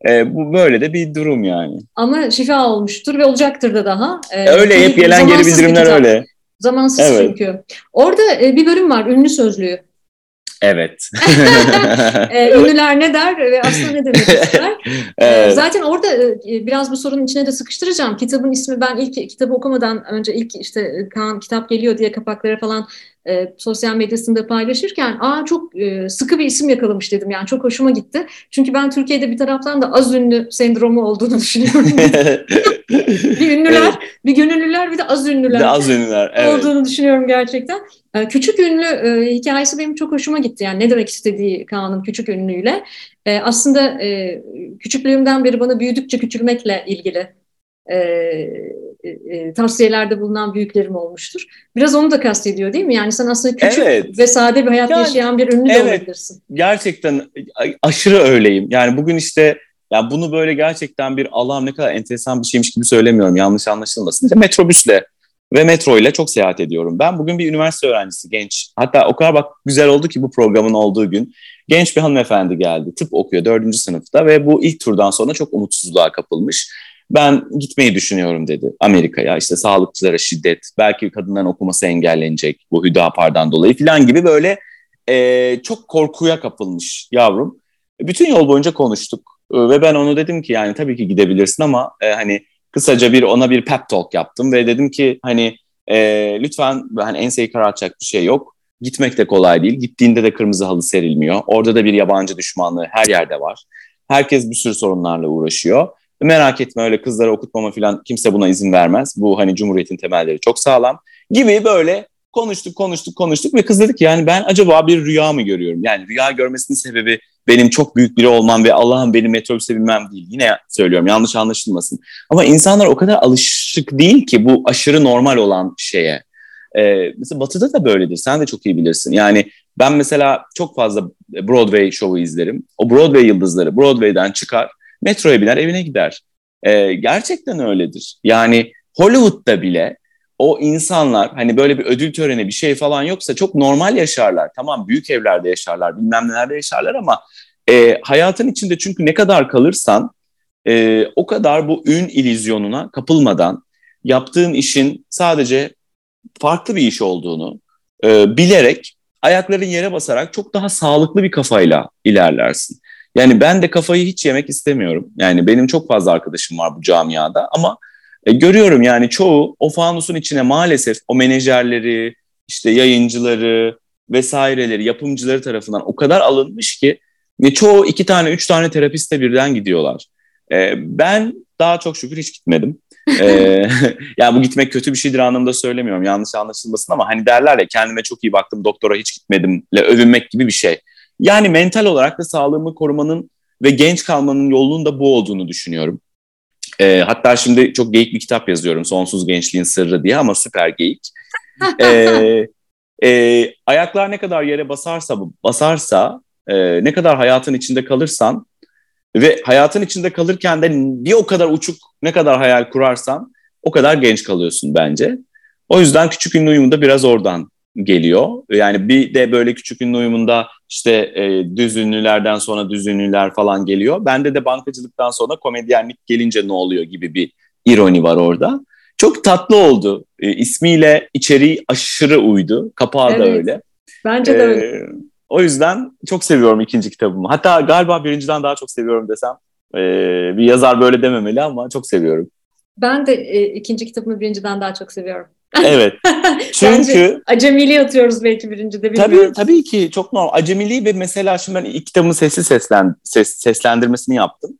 Speaker 2: e, bu böyle de bir durum yani.
Speaker 1: Ama şifa olmuştur ve olacaktır da daha. Ee,
Speaker 2: Öyle
Speaker 1: tabii
Speaker 2: hep gelen geri bildirimler öyle.
Speaker 1: Zamansız
Speaker 2: Evet.
Speaker 1: çünkü. Orada e, bir bölüm var, ünlü sözlüğü.
Speaker 2: Evet.
Speaker 1: Ee, ünlüler ne der ve aslında ne demek ister?
Speaker 2: Evet.
Speaker 1: Zaten orada e, biraz bu sorunun içine de sıkıştıracağım. Kitabın ismi ben ilk kitabı okumadan önce ilk işte e, Kaan kitap geliyor diye kapaklara falan e, sosyal medyasında paylaşırken aa çok e, sıkı bir isim yakalamış dedim. Yani çok hoşuma gitti. Çünkü ben Türkiye'de bir taraftan da az ünlü sendromu olduğunu düşünüyorum. bir ünlüler,
Speaker 2: Evet.
Speaker 1: bir gönüllüler bir de az ünlüler
Speaker 2: de az ünlüler. Evet.
Speaker 1: olduğunu düşünüyorum gerçekten. Ee, Küçük ünlü e, hikayesi benim çok hoşuma gitti. Yani ne demek istediği Kaan'ın küçük ünlüyle. E, aslında e, küçüklüğümden beri bana büyüdükçe küçülmekle ilgili e, e, tavsiyelerde bulunan büyüklerim olmuştur. Biraz onu da kastediyor değil mi? Yani sen aslında küçük
Speaker 2: Evet.
Speaker 1: ve sade bir hayat
Speaker 2: Yani,
Speaker 1: yaşayan bir ünlü de
Speaker 2: evet.
Speaker 1: olabilirsin.
Speaker 2: Gerçekten aşırı öyleyim. Yani bugün işte ya bunu böyle gerçekten bir alan ne kadar enteresan bir şeymiş gibi söylemiyorum. Yanlış anlaşılmasın. İşte metrobüsle ve metro ile çok seyahat ediyorum. Ben bugün bir üniversite öğrencisi genç. Hatta o kadar bak güzel oldu ki bu programın olduğu gün. Genç bir hanımefendi geldi. Tıp okuyor dördüncü sınıfta ve bu ilk turdan sonra çok umutsuzluğa kapılmış. Ben gitmeyi düşünüyorum dedi Amerika'ya. İşte sağlıkçılara şiddet, belki kadınların okuması engellenecek bu Hüdapar'dan dolayı falan gibi böyle e, çok korkuya kapılmış yavrum. Bütün yol boyunca konuştuk e, ve ben onu dedim ki yani tabii ki gidebilirsin ama e, hani kısaca bir ona bir pep talk yaptım ve dedim ki hani e, lütfen hani enseyi karartacak bir şey yok. Gitmek de kolay değil. Gittiğinde de kırmızı halı serilmiyor. Orada da bir yabancı düşmanlığı her yerde var. Herkes bir sürü sorunlarla uğraşıyor. Merak etme öyle kızlara okutmama falan kimse buna izin vermez. Bu hani Cumhuriyet'in temelleri çok sağlam gibi böyle konuştuk konuştuk konuştuk ve kız dedi ki yani ben acaba bir rüya mı görüyorum? Yani rüya görmesinin sebebi benim çok büyük biri olmam ve Allah'ım beni metrobüse bilmem değil. Yine söylüyorum yanlış anlaşılmasın. Ama insanlar o kadar alışık değil ki bu aşırı normal olan şeye. Ee, mesela Batı'da da böyledir. Sen de çok iyi bilirsin. Yani ben mesela çok fazla Broadway şovu izlerim. O Broadway yıldızları Broadway'den çıkar, metroya biner, evine gider. Ee, gerçekten öyledir. Yani Hollywood'da bile o insanlar hani böyle bir ödül töreni bir şey falan yoksa çok normal yaşarlar. Tamam büyük evlerde yaşarlar, bilmem nelerde yaşarlar ama e, hayatın içinde çünkü ne kadar kalırsan e, o kadar bu ün ilizyonuna kapılmadan yaptığın işin sadece farklı bir iş olduğunu e, bilerek ayakların yere basarak çok daha sağlıklı bir kafayla ilerlersin. Yani ben de kafayı hiç yemek istemiyorum. Yani benim çok fazla arkadaşım var bu camiada ama e, görüyorum yani çoğu o fanusun içine maalesef o menajerleri, işte yayıncıları vesaireleri, yapımcıları tarafından o kadar alınmış ki ve çoğu iki tane, üç tane terapiste birden gidiyorlar. E, ben daha çok şükür hiç gitmedim. ee, yani bu gitmek kötü bir şeydir anlamında söylemiyorum. Yanlış anlaşılmasın ama hani derler ya kendime çok iyi baktım doktora hiç gitmedimle övünmek gibi bir şey. Yani mental olarak da sağlığımı korumanın ve genç kalmanın yolunun da bu olduğunu düşünüyorum. Ee, hatta şimdi çok geyik bir kitap yazıyorum Sonsuz Gençliğin Sırrı diye ama süper geyik. ee, e, ayaklar ne kadar yere basarsa basarsa e, ne kadar hayatın içinde kalırsan ve hayatın içinde kalırken de bir o kadar uçuk ne kadar hayal kurarsan o kadar genç kalıyorsun bence. O yüzden küçük ünlü uyumu da biraz oradan geliyor. Yani bir de böyle küçük ünlü uyumunda işte e, düz ünlülerden sonra düz ünlüler falan geliyor. Bende de bankacılıktan sonra komedyenlik gelince ne oluyor gibi bir ironi var orada. Çok tatlı oldu. E, ismiyle içeriği aşırı uydu. Kapağı evet, da öyle.
Speaker 1: Bence de e, öyle.
Speaker 2: O yüzden çok seviyorum ikinci kitabımı. Hatta galiba birinciden daha çok seviyorum desem. E, bir yazar böyle dememeli ama çok seviyorum.
Speaker 1: Ben de e, ikinci kitabımı birinciden daha çok seviyorum.
Speaker 2: Evet. Çünkü
Speaker 1: acemiliği atıyoruz belki birincide
Speaker 2: bilmiyorum. Tabii tabii ki çok normal. Acemiliği ve mesela şimdi ben ilk kitabımın sesli seslen, ses, seslendirmesini yaptım.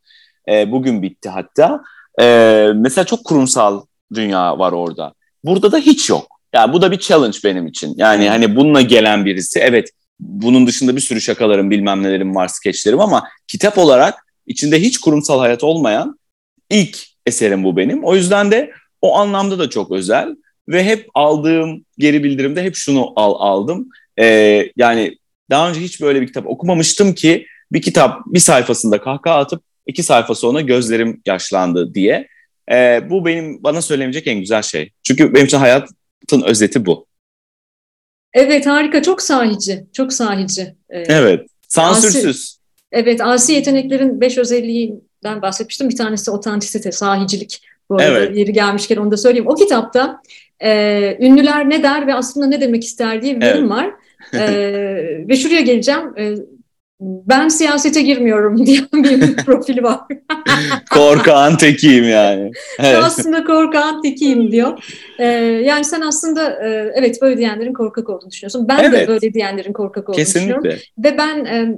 Speaker 2: E, bugün bitti hatta. E, mesela çok kurumsal dünya var orada. Burada da hiç yok. Yani bu da bir challenge benim için. Yani hani bununla gelen birisi evet bunun dışında bir sürü şakalarım bilmem nelerim var skeçlerim ama kitap olarak içinde hiç kurumsal hayat olmayan ilk eserim bu benim. O yüzden de o anlamda da çok özel ve hep aldığım geri bildirimde hep şunu al, aldım. Ee, yani daha önce hiç böyle bir kitap okumamıştım ki bir kitap bir sayfasında kahkaha atıp iki sayfa sonra gözlerim yaşlandı diye. Ee, bu benim bana söylemeyecek en güzel şey. Çünkü benim için hayatın özeti bu.
Speaker 1: Evet harika çok sahici çok sahici.
Speaker 2: Ee, evet sansürsüz. Asi,
Speaker 1: evet asi yeteneklerin beş özelliğinden bahsetmiştim. Bir tanesi otantisite, sahicilik. Bu arada evet. yeri gelmişken onu da söyleyeyim. O kitapta e, ünlüler ne der ve aslında ne demek ister diye bir bölüm evet. var. E, ve şuraya geleceğim. E, ben siyasete girmiyorum diyen bir profili var.
Speaker 2: korkağın tekiyim yani.
Speaker 1: Evet. aslında korkağın tekiyim diyor. Ee, yani sen aslında e, evet böyle diyenlerin korkak olduğunu düşünüyorsun. Ben evet. de böyle diyenlerin korkak olduğunu Kesinlikle. düşünüyorum. Ve ben e,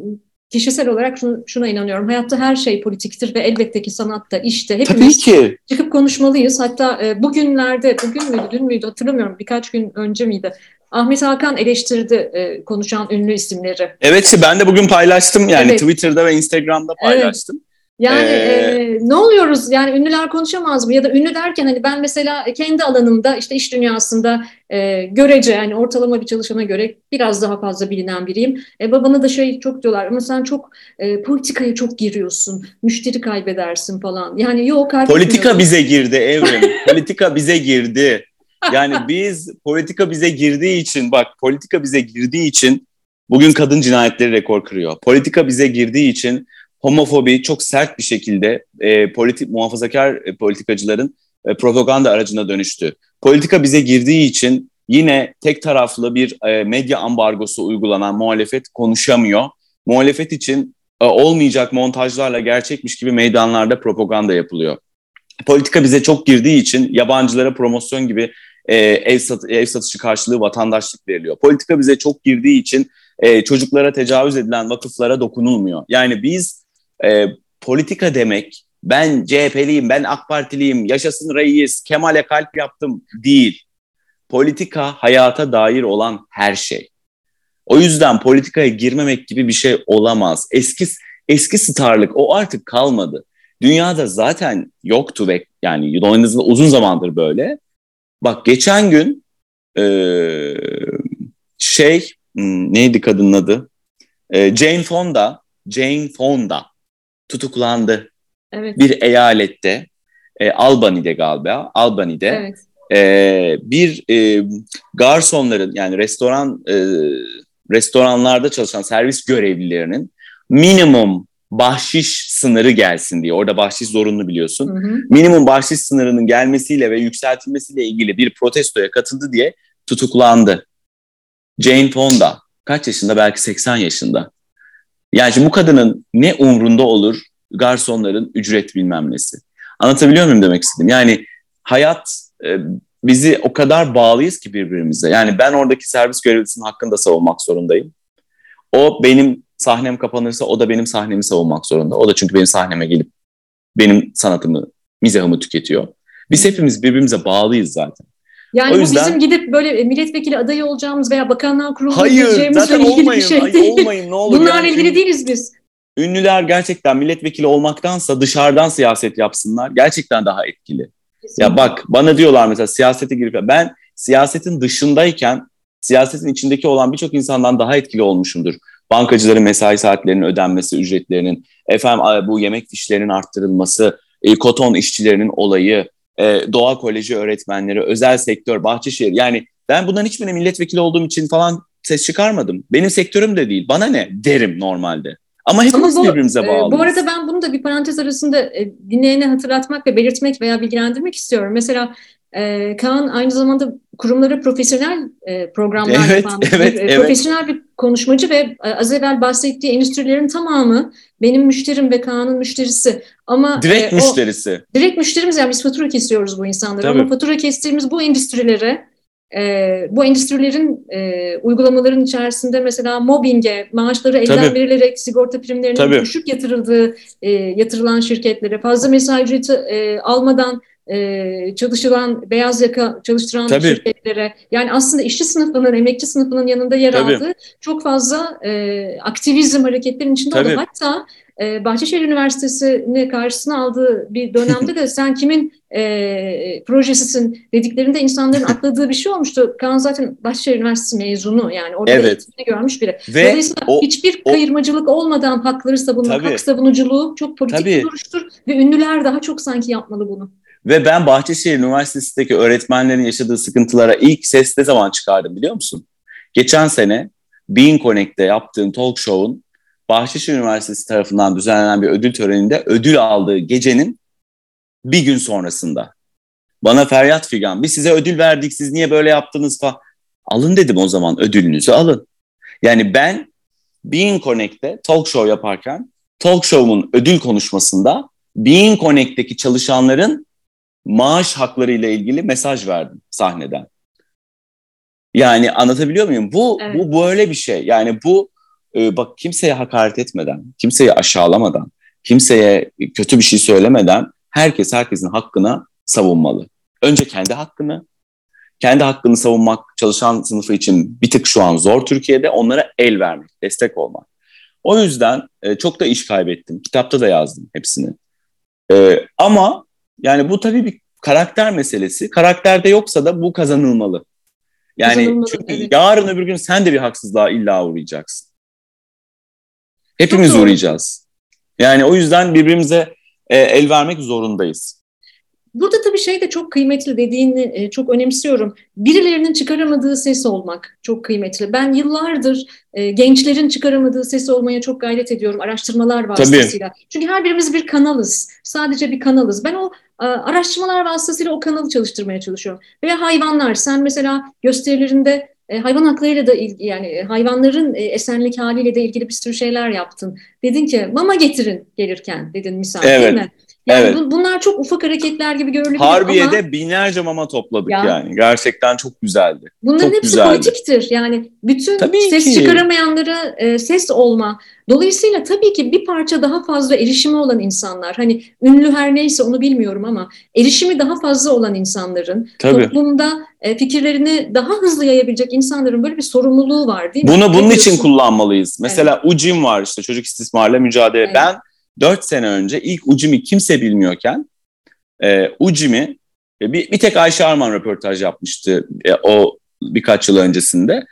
Speaker 1: kişisel olarak şuna inanıyorum. Hayatta her şey politiktir ve elbette ki sanatta, işte hepimiz Tabii ki. çıkıp konuşmalıyız. Hatta e, bugünlerde, bugün müydü, dün müydü hatırlamıyorum birkaç gün önce miydi? Ahmet Hakan eleştirdi e, konuşan ünlü isimleri.
Speaker 2: Evet ben de bugün paylaştım yani evet. Twitter'da ve Instagram'da paylaştım. Evet.
Speaker 1: Yani ee... e, ne oluyoruz yani ünlüler konuşamaz mı ya da ünlü derken hani ben mesela kendi alanımda işte iş dünyasında e, görece yani ortalama bir çalışana göre biraz daha fazla bilinen biriyim. E, babana da şey çok diyorlar ama sen çok e, politikaya çok giriyorsun müşteri kaybedersin falan yani yok.
Speaker 2: Politika bize girdi Evrim politika bize girdi yani biz politika bize girdiği için bak politika bize girdiği için bugün kadın cinayetleri rekor kırıyor. Politika bize girdiği için homofobi çok sert bir şekilde e, politik muhafazakar e, politikacıların e, propaganda aracına dönüştü. Politika bize girdiği için yine tek taraflı bir e, medya ambargosu uygulanan muhalefet konuşamıyor. Muhalefet için e, olmayacak montajlarla gerçekmiş gibi meydanlarda propaganda yapılıyor. Politika bize çok girdiği için yabancılara promosyon gibi e, ev, sat, ev satışı karşılığı vatandaşlık veriliyor. Politika bize çok girdiği için e, çocuklara tecavüz edilen vakıflara dokunulmuyor. Yani biz e, politika demek ben CHP'liyim, ben AK Partiliyim, yaşasın reis, Kemal'e kalp yaptım değil. Politika hayata dair olan her şey. O yüzden politikaya girmemek gibi bir şey olamaz. Eski eski starlık o artık kalmadı. Dünyada zaten yoktu ve yani en uzun zamandır böyle. Bak geçen gün e, şey hmm, neydi kadının adı? E, Jane Fonda, Jane Fonda tutuklandı. Evet. Bir eyalette, e, Albany'de galiba, Albany'de evet. e, bir e, garsonların yani restoran e, restoranlarda çalışan servis görevlilerinin minimum bahşiş sınırı gelsin diye. Orada bahşiş zorunlu biliyorsun. Hı hı. Minimum bahşiş sınırının gelmesiyle ve yükseltilmesiyle ilgili bir protestoya katıldı diye tutuklandı. Jane Fonda kaç yaşında? Belki 80 yaşında. Yani bu kadının ne umrunda olur garsonların ücret bilmem nesi. Anlatabiliyor muyum demek istedim? Yani hayat e, bizi o kadar bağlıyız ki birbirimize. Yani ben oradaki servis görevlisinin hakkını da savunmak zorundayım. O benim sahnem kapanırsa o da benim sahnemi savunmak zorunda. O da çünkü benim sahneme gelip benim sanatımı, mizahımı tüketiyor. Biz hepimiz birbirimize bağlıyız zaten.
Speaker 1: Yani o yüzden... bu bizim gidip böyle e, milletvekili adayı olacağımızla veya bakanlığa kuruluna gireceğimizle ilgili olmayın, bir şey değil. olmayın, ne olur. Bunlarla yani. ilgili değiliz biz.
Speaker 2: Ünlüler gerçekten milletvekili olmaktansa dışarıdan siyaset yapsınlar. Gerçekten daha etkili. Kesinlikle. Ya bak bana diyorlar mesela siyasete girip ben siyasetin dışındayken siyasetin içindeki olan birçok insandan daha etkili olmuşumdur. Bankacıların mesai saatlerinin ödenmesi, ücretlerinin, efendim bu yemek fişlerinin arttırılması, e, koton işçilerinin olayı, e, doğa koleji öğretmenleri, özel sektör, Bahçeşehir. Yani ben bundan hiçbirine milletvekili olduğum için falan ses çıkarmadım. Benim sektörüm de değil. Bana ne derim normalde. Ama hepimiz Ama bu, birbirimize bağlıyız.
Speaker 1: E, bu arada ben bunu da bir parantez arasında e, dinleyene hatırlatmak ve belirtmek veya bilgilendirmek istiyorum. Mesela e, Kaan aynı zamanda kurumlara profesyonel e, programlar evet, yapan evet, bir, e, evet. profesyonel bir konuşmacı ve e, az evvel bahsettiği endüstrilerin tamamı benim müşterim ve Kaan'ın müşterisi. Ama
Speaker 2: direkt e, müşterisi.
Speaker 1: O, direkt müşterimiz yani biz fatura kesiyoruz bu insanlara Tabii. ama fatura kestiğimiz bu endüstrilere e, bu endüstrilerin e, uygulamaların içerisinde mesela mobbinge, maaşları elden Tabii. verilerek sigorta primlerinin Tabii. düşük yatırıldığı, e, yatırılan şirketlere, fazla mesai ücreti e, almadan e, çalışılan, beyaz yaka çalıştıran Tabii. şirketlere, yani aslında işçi sınıfının, emekçi sınıfının yanında yer Tabii. aldığı çok fazla e, aktivizm hareketlerin içinde Tabii. oldu. Hatta e, Bahçeşehir Üniversitesi'ni karşısına aldığı bir dönemde de sen kimin e, projesisin dediklerinde insanların atladığı bir şey olmuştu. Kaan zaten Bahçeşehir Üniversitesi mezunu yani orada evet. görmüş biri. Ve Dolayısıyla o, hiçbir o, kayırmacılık olmadan hakları savunmak, tabii, hak savunuculuğu çok politik tabii. bir duruştur ve ünlüler daha çok sanki yapmalı bunu.
Speaker 2: Ve ben Bahçeşehir Üniversitesi'ndeki öğretmenlerin yaşadığı sıkıntılara ilk ses ne zaman çıkardım biliyor musun? Geçen sene Bean Connect'te yaptığım talk show'un Bahçeşehir Üniversitesi tarafından düzenlenen bir ödül töreninde ödül aldığı gecenin bir gün sonrasında. Bana feryat figan, biz size ödül verdik, siz niye böyle yaptınız falan. Alın dedim o zaman, ödülünüzü alın. Yani ben Bean Connect'te talk show yaparken, talk show'umun ödül konuşmasında Bean Connect'teki çalışanların maaş hakları ile ilgili mesaj verdim sahneden. Yani anlatabiliyor muyum? Bu evet. bu böyle bir şey. Yani bu e, bak kimseye hakaret etmeden, kimseyi aşağılamadan, kimseye kötü bir şey söylemeden herkes herkesin hakkına savunmalı. Önce kendi hakkını, kendi hakkını savunmak çalışan sınıfı için bir tık şu an zor Türkiye'de. Onlara el vermek, destek olmak. O yüzden e, çok da iş kaybettim. Kitapta da yazdım hepsini. E, ama yani bu tabii bir karakter meselesi. Karakterde yoksa da bu kazanılmalı. Yani kazanılmalı, çünkü evet. yarın öbür gün sen de bir haksızlığa illa uğrayacaksın. Hepimiz uğrayacağız. Yani o yüzden birbirimize e, el vermek zorundayız.
Speaker 1: Burada tabii şey de çok kıymetli dediğini e, çok önemsiyorum. Birilerinin çıkaramadığı ses olmak çok kıymetli. Ben yıllardır e, gençlerin çıkaramadığı ses olmaya çok gayret ediyorum araştırmalar vasıtasıyla. Tabii. Çünkü her birimiz bir kanalız. Sadece bir kanalız. Ben o e, araştırmalar vasıtasıyla o kanalı çalıştırmaya çalışıyorum. Veya hayvanlar. Sen mesela gösterilerinde e, hayvan haklarıyla da ilgili yani hayvanların e, esenlik haliyle de ilgili bir sürü şeyler yaptın. Dedin ki mama getirin gelirken dedin misal evet. değil mi? Yani evet. bu, bunlar çok ufak hareketler gibi görülebilir
Speaker 2: Harbiye'de ama... binlerce mama topladık ya. yani. Gerçekten çok güzeldi.
Speaker 1: Bunların
Speaker 2: çok
Speaker 1: hepsi güzeldi. politiktir. Yani bütün tabii ses ki. çıkaramayanlara e, ses olma. Dolayısıyla tabii ki bir parça daha fazla erişimi olan insanlar, hani ünlü her neyse onu bilmiyorum ama erişimi daha fazla olan insanların, tabii. toplumda e, fikirlerini daha hızlı yayabilecek insanların böyle bir sorumluluğu var değil mi?
Speaker 2: Bunu bunun için kullanmalıyız. Mesela evet. UCIM var işte çocuk istismarla mücadele. Evet. Ben 4 sene önce ilk Ucim'i kimse bilmiyorken e, Ucim'i e, bir, bir tek Ayşe Arman röportaj yapmıştı e, o birkaç yıl öncesinde.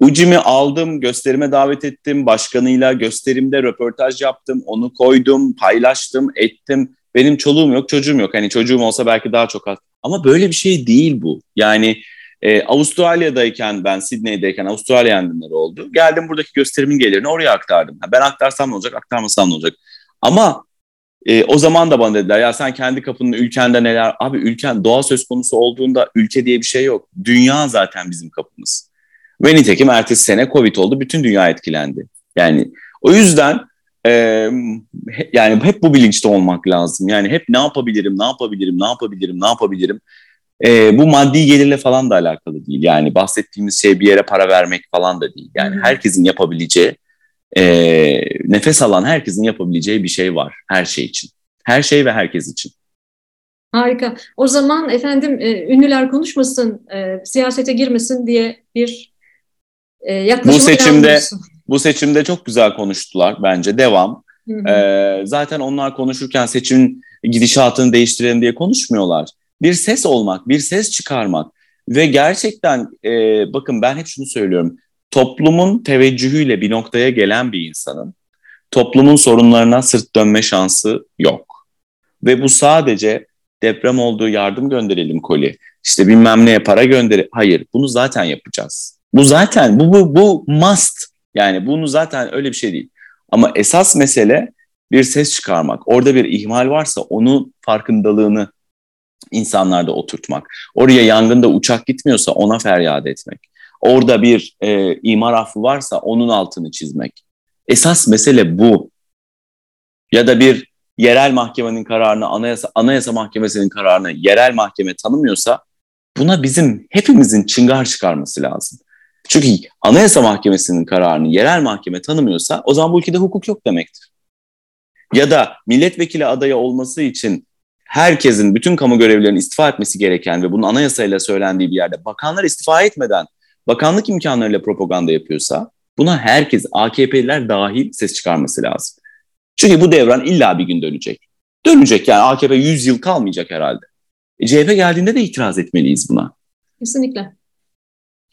Speaker 2: Ucim'i aldım, gösterime davet ettim, başkanıyla gösterimde röportaj yaptım, onu koydum, paylaştım, ettim. Benim çoluğum yok, çocuğum yok. Hani çocuğum olsa belki daha çok az. Ama böyle bir şey değil bu. Yani e, Avustralya'dayken ben Sydney'deyken Avustralya yangınları oldu. Geldim buradaki gösterimin gelirini oraya aktardım. Ben aktarsam ne olacak, aktarmasam ne olacak? Ama e, o zaman da bana dediler ya sen kendi kapının ülkende neler... Abi ülken doğa söz konusu olduğunda ülke diye bir şey yok. Dünya zaten bizim kapımız. Ve nitekim ertesi sene Covid oldu. Bütün dünya etkilendi. Yani o yüzden e, yani hep bu bilinçte olmak lazım. Yani hep ne yapabilirim, ne yapabilirim, ne yapabilirim, ne yapabilirim. E, bu maddi gelirle falan da alakalı değil. Yani bahsettiğimiz şey bir yere para vermek falan da değil. Yani herkesin yapabileceği e, nefes alan herkesin yapabileceği bir şey var her şey için. Her şey ve herkes için.
Speaker 1: Harika. O zaman efendim e, ünlüler konuşmasın, e, siyasete girmesin diye bir e, yaklaşıma
Speaker 2: bu seçimde bu seçimde çok güzel konuştular bence. Devam. Hı hı. E, zaten onlar konuşurken seçimin gidişatını değiştirelim diye konuşmuyorlar. Bir ses olmak, bir ses çıkarmak ve gerçekten e, bakın ben hep şunu söylüyorum toplumun teveccühüyle bir noktaya gelen bir insanın toplumun sorunlarına sırt dönme şansı yok. Ve bu sadece deprem olduğu yardım gönderelim koli. İşte bilmem neye para gönder. Hayır, bunu zaten yapacağız. Bu zaten bu bu bu must. Yani bunu zaten öyle bir şey değil. Ama esas mesele bir ses çıkarmak. Orada bir ihmal varsa onun farkındalığını insanlarda oturtmak. Oraya yangında uçak gitmiyorsa ona feryat etmek orada bir e, imar affı varsa onun altını çizmek. Esas mesele bu. Ya da bir yerel mahkemenin kararını, anayasa, anayasa mahkemesinin kararını yerel mahkeme tanımıyorsa buna bizim hepimizin çıngar çıkarması lazım. Çünkü anayasa mahkemesinin kararını yerel mahkeme tanımıyorsa o zaman bu ülkede hukuk yok demektir. Ya da milletvekili adayı olması için herkesin, bütün kamu görevlilerinin istifa etmesi gereken ve bunun anayasayla söylendiği bir yerde bakanlar istifa etmeden bakanlık imkanlarıyla propaganda yapıyorsa buna herkes AKP'liler dahil ses çıkarması lazım. Çünkü bu devran illa bir gün dönecek. Dönecek yani AKP 100 yıl kalmayacak herhalde. E, CHP geldiğinde de itiraz etmeliyiz buna.
Speaker 1: Kesinlikle.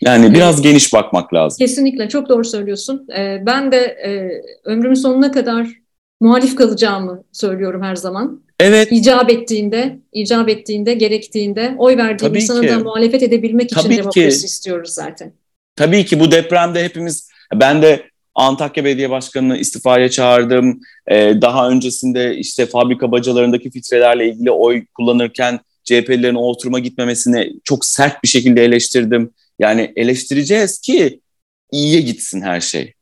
Speaker 2: Yani biraz evet. geniş bakmak lazım.
Speaker 1: Kesinlikle çok doğru söylüyorsun. Ee, ben de e, ömrümün sonuna kadar muhalif kalacağımı söylüyorum her zaman. Evet. İcap ettiğinde, icap ettiğinde, gerektiğinde oy verdiğim insana da muhalefet edebilmek Tabii için ki. demokrasi istiyoruz zaten.
Speaker 2: Tabii ki bu depremde hepimiz, ben de Antakya Belediye Başkanı'nı istifaya çağırdım. Ee, daha öncesinde işte fabrika bacalarındaki filtrelerle ilgili oy kullanırken CHP'lilerin o oturuma gitmemesini çok sert bir şekilde eleştirdim. Yani eleştireceğiz ki iyiye gitsin her şey.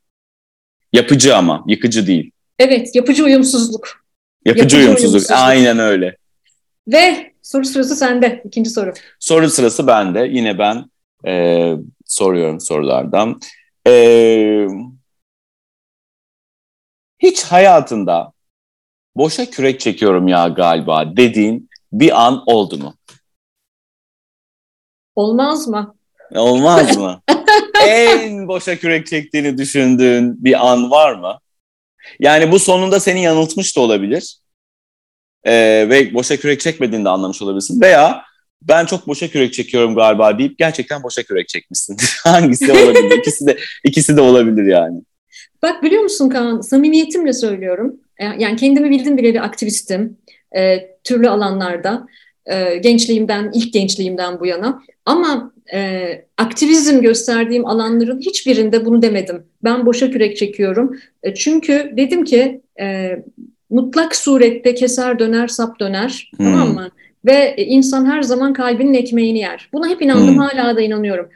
Speaker 2: Yapıcı ama, yıkıcı değil.
Speaker 1: Evet, yapıcı uyumsuzluk.
Speaker 2: Yapıcı, uyumsuzluk. uyumsuzluk. Aynen öyle.
Speaker 1: Ve soru sırası sende. İkinci soru.
Speaker 2: Soru sırası bende. Yine ben e, soruyorum sorulardan. E, hiç hayatında boşa kürek çekiyorum ya galiba dediğin bir an oldu mu?
Speaker 1: Olmaz mı?
Speaker 2: Olmaz mı? en boşa kürek çektiğini düşündüğün bir an var mı? Yani bu sonunda seni yanıltmış da olabilir. Ee, ve boşa kürek çekmediğini de anlamış olabilirsin. Veya ben çok boşa kürek çekiyorum galiba deyip gerçekten boşa kürek çekmişsin. Hangisi olabilir? ikisi de ikisi de olabilir yani.
Speaker 1: Bak biliyor musun Kaan, samimiyetimle söylüyorum. E, yani kendimi bildim bile bir aktivistim e, türlü alanlarda. e, gençliğimden, ilk gençliğimden bu yana. Ama e, aktivizm gösterdiğim alanların hiçbirinde bunu demedim. Ben boşa kürek çekiyorum. E, çünkü dedim ki e, mutlak surette keser döner, sap döner. Hmm. Tamam mı? Ve insan her zaman kalbinin ekmeğini yer. Buna hep inandım, hmm. hala da inanıyorum.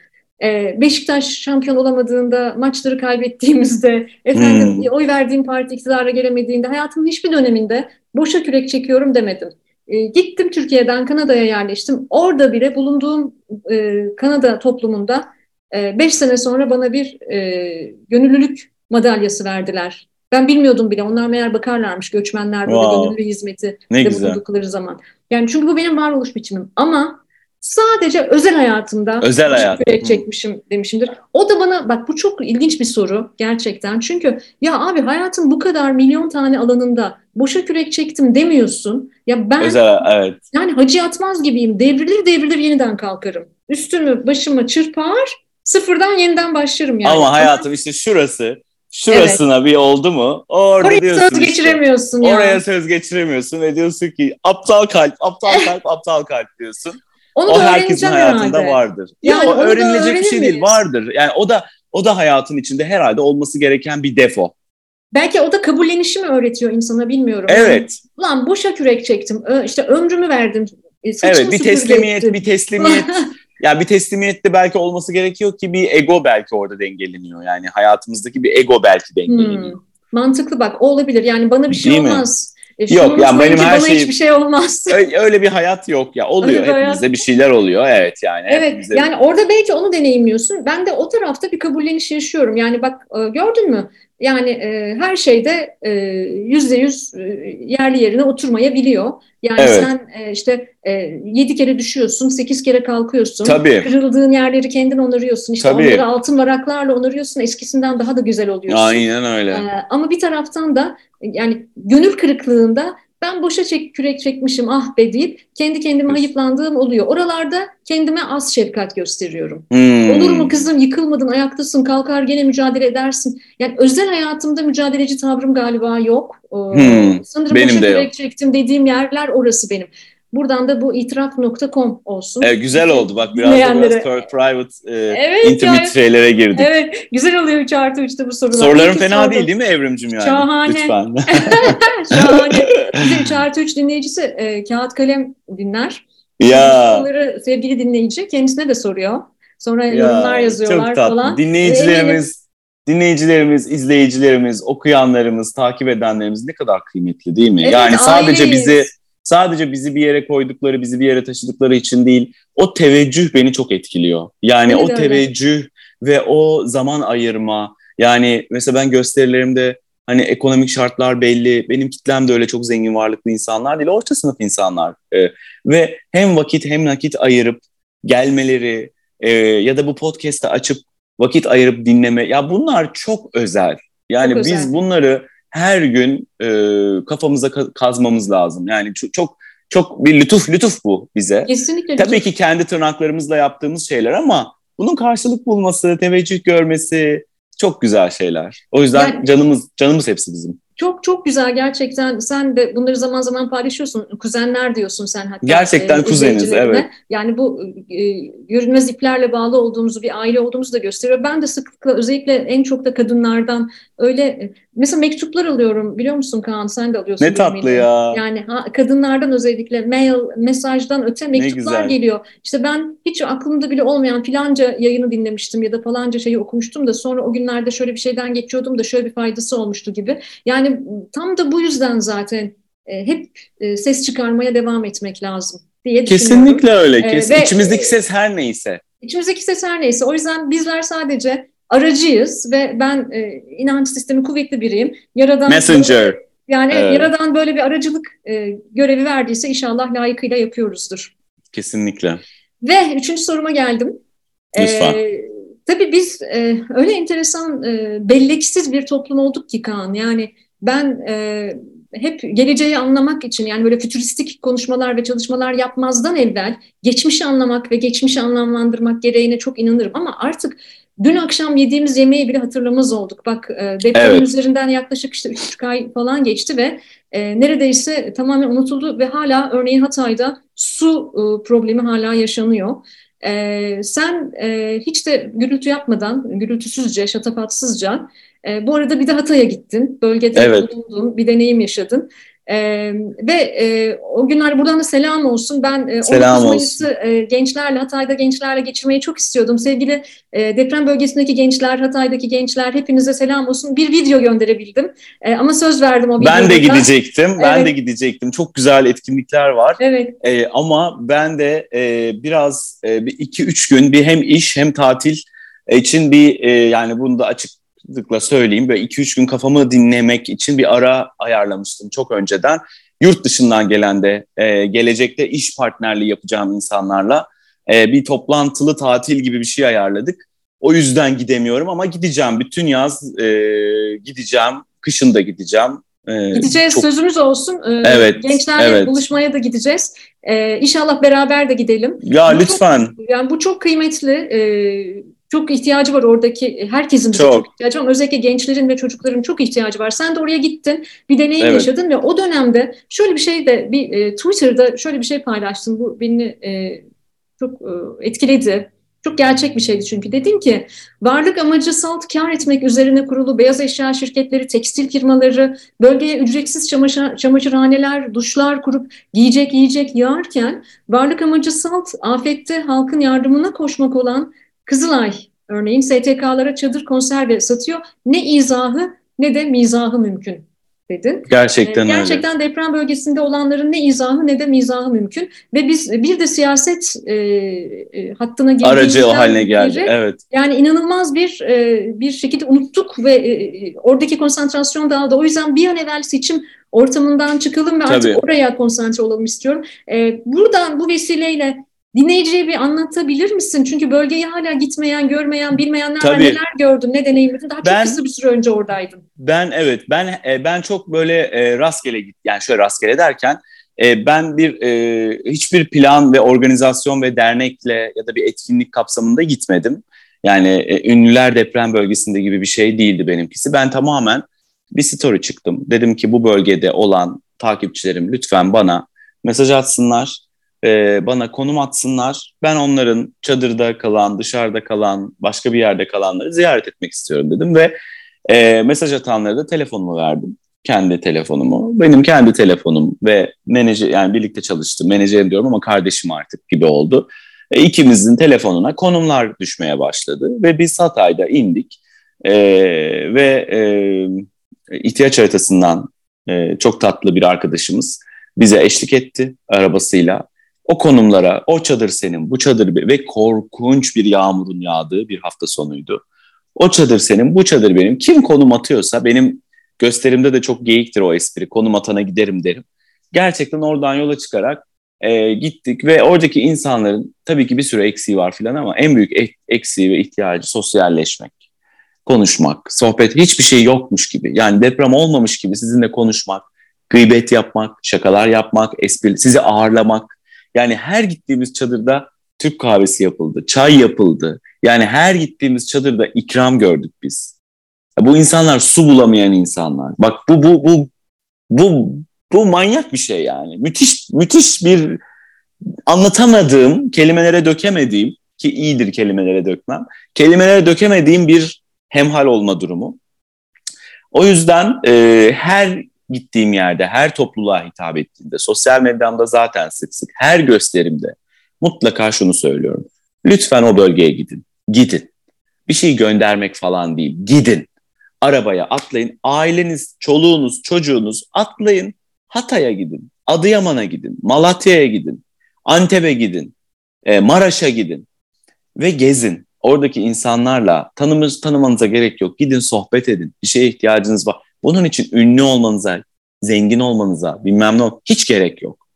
Speaker 1: Ee, Beşiktaş şampiyon olamadığında, maçları kaybettiğimizde, efendim hmm. oy verdiğim parti iktidara gelemediğinde, hayatımın hiçbir döneminde boşa kürek çekiyorum demedim. E, gittim Türkiye'den Kanada'ya yerleştim. Orada bile bulunduğum e, Kanada toplumunda 5 e, sene sonra bana bir e, gönüllülük madalyası verdiler. Ben bilmiyordum bile. Onlar meğer bakarlarmış göçmenler böyle wow. gönüllü hizmeti ne de bulundukları zaman. Yani çünkü bu benim varoluş biçimim. Ama sadece özel hayatımda
Speaker 2: özel hayat.
Speaker 1: çekmişim demişimdir. O da bana bak bu çok ilginç bir soru gerçekten. Çünkü ya abi hayatın bu kadar milyon tane alanında boşa kürek çektim demiyorsun. Ya ben özel, evet. yani hacı atmaz gibiyim. Devrilir devrilir yeniden kalkarım. Üstümü başımı çırpar sıfırdan yeniden başlarım yani.
Speaker 2: Ama hayatım işte şurası şurasına evet. bir oldu mu orada
Speaker 1: Oraya
Speaker 2: diyorsun
Speaker 1: söz işte, geçiremiyorsun
Speaker 2: ya. Oraya söz geçiremiyorsun ve diyorsun ki aptal kalp, aptal kalp, aptal kalp diyorsun. Onu o herkesin hayatında herhalde. vardır. Yani ya o öğrenilecek bir şey değil, vardır. Yani o da o da hayatın içinde herhalde olması gereken bir defo.
Speaker 1: Belki o da kabullenişi mi öğretiyor insana bilmiyorum.
Speaker 2: Evet.
Speaker 1: Yani, Ulan boşa kürek çektim. İşte ömrümü verdim.
Speaker 2: E, evet bir teslimiyet, ettim. bir teslimiyet. ya bir teslimiyette belki olması gerekiyor ki bir ego belki orada dengeleniyor. Yani hayatımızdaki bir ego belki dengeleniyor. Hmm.
Speaker 1: Mantıklı bak o olabilir. Yani bana bir şey Değil olmaz. Mi?
Speaker 2: E, yok yani benim her şey
Speaker 1: hiçbir şey olmaz.
Speaker 2: Öyle, öyle bir hayat yok ya. Oluyor öyle hepimizde hayat... bir şeyler oluyor. Evet yani.
Speaker 1: Evet hepimizde... yani orada belki onu deneyimliyorsun. Ben de o tarafta bir kabulleniş yaşıyorum. Yani bak e, gördün mü? Yani e, her şeyde e, yüzde yüz e, yerli yerine oturmayabiliyor. Yani evet. sen e, işte e, yedi kere düşüyorsun, sekiz kere kalkıyorsun.
Speaker 2: Tabii.
Speaker 1: Kırıldığın yerleri kendin onarıyorsun. İşte Tabii. onları altın varaklarla onarıyorsun. Eskisinden daha da güzel oluyorsun.
Speaker 2: Aynen öyle. E,
Speaker 1: ama bir taraftan da yani gönül kırıklığında ben boşa çek, kürek çekmişim ah be deyip kendi kendime hayıflandığım oluyor. Oralarda kendime az şefkat gösteriyorum. Hmm. Olur mu kızım yıkılmadın ayaktasın kalkar gene mücadele edersin. Yani özel hayatımda mücadeleci tavrım galiba yok. Hmm. Sanırım benim kürek yok. çektim dediğim yerler orası benim. Buradan da bu itiraf.com olsun.
Speaker 2: Evet, güzel oldu bak biraz da biraz private e, evet, intimate yani, şeylere girdik.
Speaker 1: Evet güzel oluyor 3 artı 3'te bu sorular.
Speaker 2: Soruların İlk fena değil değil mi Evrimcim yani?
Speaker 1: Şahane.
Speaker 2: Lütfen.
Speaker 1: Şahane. Bize 3 artı 3 dinleyicisi e, kağıt kalem dinler.
Speaker 2: Ya.
Speaker 1: Soruları sevgili dinleyici kendisine de soruyor. Sonra ya, yorumlar yazıyorlar çok tatlı. falan.
Speaker 2: Dinleyicilerimiz dinleyicilerimiz, izleyicilerimiz, okuyanlarımız, takip edenlerimiz ne kadar kıymetli değil mi? Evet, yani sadece aileyiz. bizi sadece bizi bir yere koydukları, bizi bir yere taşıdıkları için değil, o teveccüh beni çok etkiliyor. Yani öyle o öyle. teveccüh ve o zaman ayırma. Yani mesela ben gösterilerimde hani ekonomik şartlar belli, benim kitlem de öyle çok zengin varlıklı insanlar değil, orta sınıf insanlar. Ee, ve hem vakit hem nakit ayırıp gelmeleri e, ya da bu podcast'ı açıp vakit ayırıp dinleme, ya bunlar çok özel. Yani çok biz özel. bunları her gün e, kafamıza kazmamız lazım. Yani çok, çok çok bir lütuf lütuf bu bize.
Speaker 1: Kesinlikle.
Speaker 2: Tabii ki kendi tırnaklarımızla yaptığımız şeyler ama bunun karşılık bulması, teveccüh görmesi çok güzel şeyler. O yüzden yani, canımız canımız hepsi bizim.
Speaker 1: Çok çok güzel gerçekten. Sen de bunları zaman zaman paylaşıyorsun. Kuzenler diyorsun sen hatta.
Speaker 2: Gerçekten e, kuzeniz evet.
Speaker 1: Yani bu e, görünmez iplerle bağlı olduğumuzu, bir aile olduğumuzu da gösteriyor. Ben de sıklıkla özellikle en çok da kadınlardan öyle e, mesela mektuplar alıyorum biliyor musun Kaan sen de alıyorsun.
Speaker 2: Ne tatlı ya.
Speaker 1: Yani ha, kadınlardan özellikle mail, mesajdan öte mektuplar geliyor. İşte ben hiç aklımda bile olmayan filanca yayını dinlemiştim ya da falanca şeyi okumuştum da sonra o günlerde şöyle bir şeyden geçiyordum da şöyle bir faydası olmuştu gibi. Yani tam da bu yüzden zaten e, hep e, ses çıkarmaya devam etmek lazım diye
Speaker 2: Kesinlikle öyle. E, Kes, ee, içimizdeki ses her neyse.
Speaker 1: İçimizdeki ses her neyse. O yüzden bizler sadece aracıyız ve ben e, inanç sistemi kuvvetli biriyim.
Speaker 2: Yaradan Messenger.
Speaker 1: Yani evet. Yaradan böyle bir aracılık e, görevi verdiyse inşallah layıkıyla yapıyoruzdur.
Speaker 2: Kesinlikle.
Speaker 1: Ve üçüncü soruma geldim.
Speaker 2: Lütfen. Ee,
Speaker 1: tabii biz e, öyle enteresan e, belleksiz bir toplum olduk ki Kaan. Yani ben e, hep geleceği anlamak için yani böyle fütüristik konuşmalar ve çalışmalar yapmazdan evvel geçmişi anlamak ve geçmişi anlamlandırmak gereğine çok inanırım. Ama artık Dün akşam yediğimiz yemeği bile hatırlamaz olduk. Bak e, depremin evet. üzerinden yaklaşık işte 3,5 ay falan geçti ve e, neredeyse tamamen unutuldu ve hala örneğin Hatay'da su e, problemi hala yaşanıyor. E, sen e, hiç de gürültü yapmadan, gürültüsüzce, şatafatsızca, e, bu arada bir de Hatay'a gittin, bölgede evet. bulundun, bir deneyim yaşadın. Ee, ve e, o günler buradan da selam olsun. Ben e, selam 19 Mayıs'ı e, gençlerle, Hatay'da gençlerle geçirmeyi çok istiyordum. Sevgili e, deprem bölgesindeki gençler, Hatay'daki gençler hepinize selam olsun. Bir video gönderebildim. E, ama söz verdim o videoda.
Speaker 2: Ben de gidecektim. Evet. Ben de gidecektim. Çok güzel etkinlikler var. Evet. E, ama ben de e, biraz e, bir iki üç gün bir hem iş hem tatil için bir e, yani bunu da açık rahatlıkla söyleyeyim. Böyle 2-3 gün kafamı dinlemek için bir ara ayarlamıştım çok önceden. Yurt dışından gelen de e, gelecekte iş partnerliği yapacağım insanlarla e, bir toplantılı tatil gibi bir şey ayarladık. O yüzden gidemiyorum ama gideceğim. Bütün yaz e, gideceğim. Kışın da gideceğim.
Speaker 1: Ee, gideceğiz çok... sözümüz olsun. Ee, evet, Gençlerle evet. buluşmaya da gideceğiz. Ee, inşallah beraber de gidelim.
Speaker 2: Ya bu lütfen.
Speaker 1: Çok, yani bu çok kıymetli. Ee, çok ihtiyacı var oradaki herkesin çok. çok ihtiyacı var. Özellikle gençlerin ve çocukların çok ihtiyacı var. Sen de oraya gittin, bir deneyim evet. yaşadın ve o dönemde şöyle bir şey de bir e, Twitter'da şöyle bir şey paylaştın. Bu beni e, çok e, etkiledi. Çok gerçek bir şeydi çünkü. Dedin ki varlık amacı salt kar etmek üzerine kurulu beyaz eşya şirketleri, tekstil firmaları, bölgeye ücretsiz çamaşır, çamaşırhaneler, duşlar kurup giyecek yiyecek yağarken varlık amacı salt afette halkın yardımına koşmak olan Kızılay örneğin STK'lara çadır konserve satıyor. Ne izahı ne de mizahı mümkün dedin.
Speaker 2: Gerçekten
Speaker 1: ee, Gerçekten öyle. deprem bölgesinde olanların ne izahı ne de mizahı mümkün. Ve biz bir de siyaset e, e, hattına
Speaker 2: girdiğimizden Aracı haline geldi. Biri, evet.
Speaker 1: Yani inanılmaz bir e, bir şekilde unuttuk ve e, oradaki konsantrasyon dağıldı. O yüzden bir an evvel seçim ortamından çıkalım ve Tabii. artık oraya konsantre olalım istiyorum. E, buradan bu vesileyle Dinleyiciye bir anlatabilir misin? Çünkü bölgeye hala gitmeyen, görmeyen, bilmeyenler Tabii. neler gördün, ne deneyimledin? Daha ben, çok kısa bir süre önce oradaydın.
Speaker 2: Ben evet, ben e, ben çok böyle e, rastgele git, yani şöyle rastgele derken e, ben bir e, hiçbir plan ve organizasyon ve dernekle ya da bir etkinlik kapsamında gitmedim. Yani e, ünlüler deprem bölgesinde gibi bir şey değildi benimkisi. Ben tamamen bir story çıktım. Dedim ki bu bölgede olan takipçilerim lütfen bana mesaj atsınlar e, bana konum atsınlar. Ben onların çadırda kalan, dışarıda kalan, başka bir yerde kalanları ziyaret etmek istiyorum dedim ve e, mesaj atanlara da telefonumu verdim. Kendi telefonumu. Benim kendi telefonum ve menajer yani birlikte çalıştım. Menajerim diyorum ama kardeşim artık gibi oldu. E, ikimizin telefonuna konumlar düşmeye başladı ve biz Hatay'da indik e, ve e, ihtiyaç haritasından e, çok tatlı bir arkadaşımız bize eşlik etti arabasıyla o konumlara, o çadır senin, bu çadır ve korkunç bir yağmurun yağdığı bir hafta sonuydu. O çadır senin, bu çadır benim. Kim konum atıyorsa benim gösterimde de çok geyiktir o espri. Konum atana giderim derim. Gerçekten oradan yola çıkarak e, gittik ve oradaki insanların tabii ki bir sürü eksiği var filan ama en büyük eksiği ve ihtiyacı sosyalleşmek, konuşmak, sohbet hiçbir şey yokmuş gibi. Yani deprem olmamış gibi sizinle konuşmak, gıybet yapmak, şakalar yapmak, espri, sizi ağırlamak, yani her gittiğimiz çadırda Türk kahvesi yapıldı, çay yapıldı. Yani her gittiğimiz çadırda ikram gördük biz. Bu insanlar su bulamayan insanlar. Bak bu bu bu bu bu manyak bir şey yani. Müthiş müthiş bir anlatamadığım, kelimelere dökemediğim ki iyidir kelimelere dökmem. Kelimelere dökemediğim bir hemhal olma durumu. O yüzden e, her gittiğim yerde, her topluluğa hitap ettiğimde, sosyal medyamda zaten sık sık, her gösterimde mutlaka şunu söylüyorum. Lütfen o bölgeye gidin. Gidin. Bir şey göndermek falan değil. Gidin. Arabaya atlayın. Aileniz, çoluğunuz, çocuğunuz atlayın. Hatay'a gidin. Adıyaman'a gidin. Malatya'ya gidin. Antep'e gidin. E, Maraş'a gidin. Ve gezin. Oradaki insanlarla tanımız, tanımanıza gerek yok. Gidin sohbet edin. Bir şeye ihtiyacınız var. Bunun için ünlü olmanıza, zengin olmanıza, bilmem ne hiç gerek yok.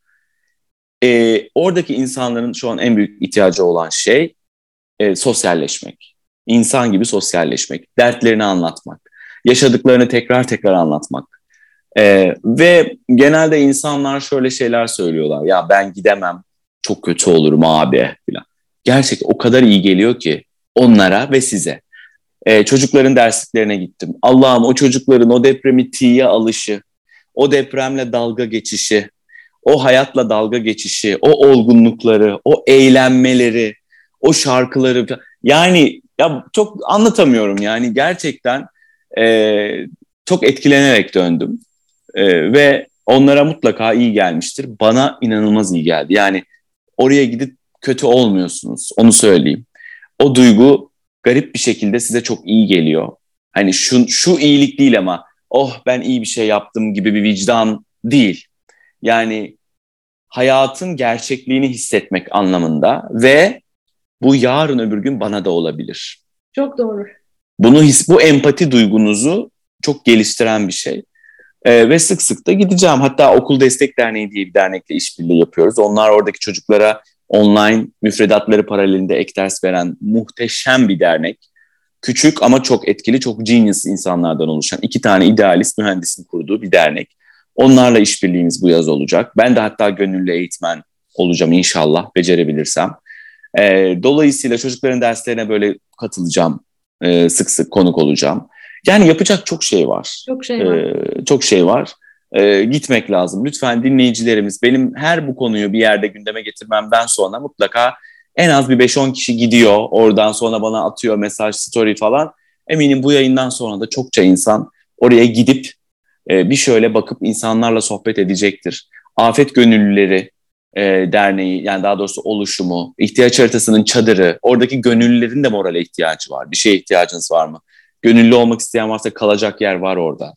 Speaker 2: Ee, oradaki insanların şu an en büyük ihtiyacı olan şey e, sosyalleşmek. İnsan gibi sosyalleşmek, dertlerini anlatmak, yaşadıklarını tekrar tekrar anlatmak. Ee, ve genelde insanlar şöyle şeyler söylüyorlar. Ya ben gidemem, çok kötü olurum abi falan. Gerçekten o kadar iyi geliyor ki onlara ve size. Ee, çocukların dersliklerine gittim. Allah'ım o çocukların o depremi tiye alışı, o depremle dalga geçişi, o hayatla dalga geçişi, o olgunlukları, o eğlenmeleri, o şarkıları yani ya çok anlatamıyorum yani gerçekten e, çok etkilenerek döndüm e, ve onlara mutlaka iyi gelmiştir. Bana inanılmaz iyi geldi. Yani oraya gidip kötü olmuyorsunuz onu söyleyeyim. O duygu garip bir şekilde size çok iyi geliyor. Hani şu, şu iyilik değil ama oh ben iyi bir şey yaptım gibi bir vicdan değil. Yani hayatın gerçekliğini hissetmek anlamında ve bu yarın öbür gün bana da olabilir.
Speaker 1: Çok doğru.
Speaker 2: Bunu his, bu empati duygunuzu çok geliştiren bir şey. Ee, ve sık sık da gideceğim. Hatta Okul Destek Derneği diye bir dernekle işbirliği yapıyoruz. Onlar oradaki çocuklara online müfredatları paralelinde ek ders veren muhteşem bir dernek. Küçük ama çok etkili, çok genius insanlardan oluşan iki tane idealist mühendisin kurduğu bir dernek. Onlarla işbirliğimiz bu yaz olacak. Ben de hatta gönüllü eğitmen olacağım inşallah becerebilirsem. E, dolayısıyla çocukların derslerine böyle katılacağım, e, sık sık konuk olacağım. Yani yapacak çok şey var.
Speaker 1: Çok şey var.
Speaker 2: E, çok şey var. E, gitmek lazım. Lütfen dinleyicilerimiz benim her bu konuyu bir yerde gündeme getirmemden sonra mutlaka en az bir 5-10 kişi gidiyor. Oradan sonra bana atıyor mesaj, story falan. Eminim bu yayından sonra da çokça insan oraya gidip e, bir şöyle bakıp insanlarla sohbet edecektir. Afet Gönüllüleri e, Derneği yani daha doğrusu oluşumu, ihtiyaç haritasının çadırı, oradaki gönüllülerin de morale ihtiyacı var. Bir şeye ihtiyacınız var mı? Gönüllü olmak isteyen varsa kalacak yer var orada.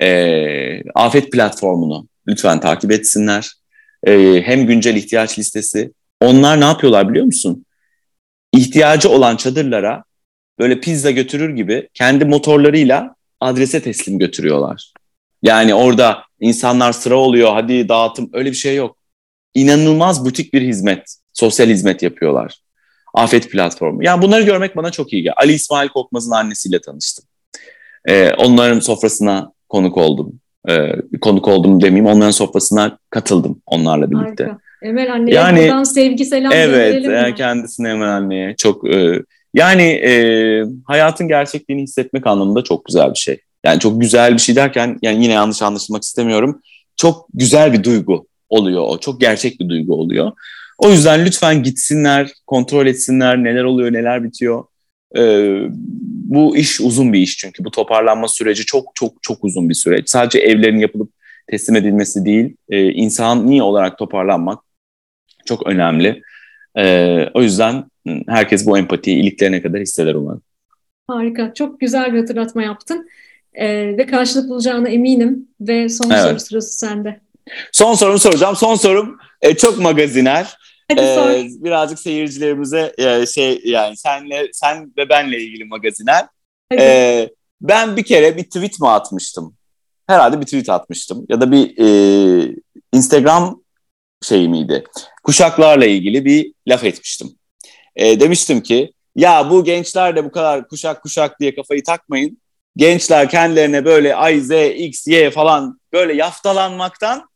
Speaker 2: E, Afet platformunu lütfen takip etsinler. E, hem güncel ihtiyaç listesi. Onlar ne yapıyorlar biliyor musun? İhtiyacı olan çadırlara böyle pizza götürür gibi kendi motorlarıyla adrese teslim götürüyorlar. Yani orada insanlar sıra oluyor, hadi dağıtım öyle bir şey yok. İnanılmaz butik bir hizmet, sosyal hizmet yapıyorlar. Afet platformu. Yani bunları görmek bana çok iyi geldi. Ali İsmail Korkmaz'ın annesiyle tanıştım. Ee, onların sofrasına konuk oldum. Ee, konuk oldum demeyeyim, onların sofrasına katıldım onlarla birlikte.
Speaker 1: Harika. Emel anneye yani, buradan sevgi selam
Speaker 2: Evet, e, kendisine Emel anneye çok... E, yani e, hayatın gerçekliğini hissetmek anlamında çok güzel bir şey. Yani çok güzel bir şey derken yani yine yanlış anlaşılmak istemiyorum. Çok güzel bir duygu oluyor o. Çok gerçek bir duygu oluyor. O yüzden lütfen gitsinler, kontrol etsinler neler oluyor, neler bitiyor. Ee, bu iş uzun bir iş çünkü bu toparlanma süreci çok çok çok uzun bir süreç. Sadece evlerin yapılıp teslim edilmesi değil, e, insani olarak toparlanmak çok önemli. E, o yüzden herkes bu empatiyi iliklerine kadar hisseder umarım.
Speaker 1: Harika, çok güzel bir hatırlatma yaptın. E, ve karşılık bulacağına eminim ve son evet. soru sırası sende.
Speaker 2: Son sorumu soracağım. Son sorum e, çok magaziner. Hadi ee, sor. birazcık seyircilerimize e, şey yani senle sen ve benle ilgili magaziner. Ee, ben bir kere bir tweet mi atmıştım? Herhalde bir tweet atmıştım ya da bir e, Instagram şey miydi? Kuşaklarla ilgili bir laf etmiştim. E, demiştim ki ya bu gençler de bu kadar kuşak kuşak diye kafayı takmayın. Gençler kendilerine böyle ay Z, X, Y falan böyle yaftalanmaktan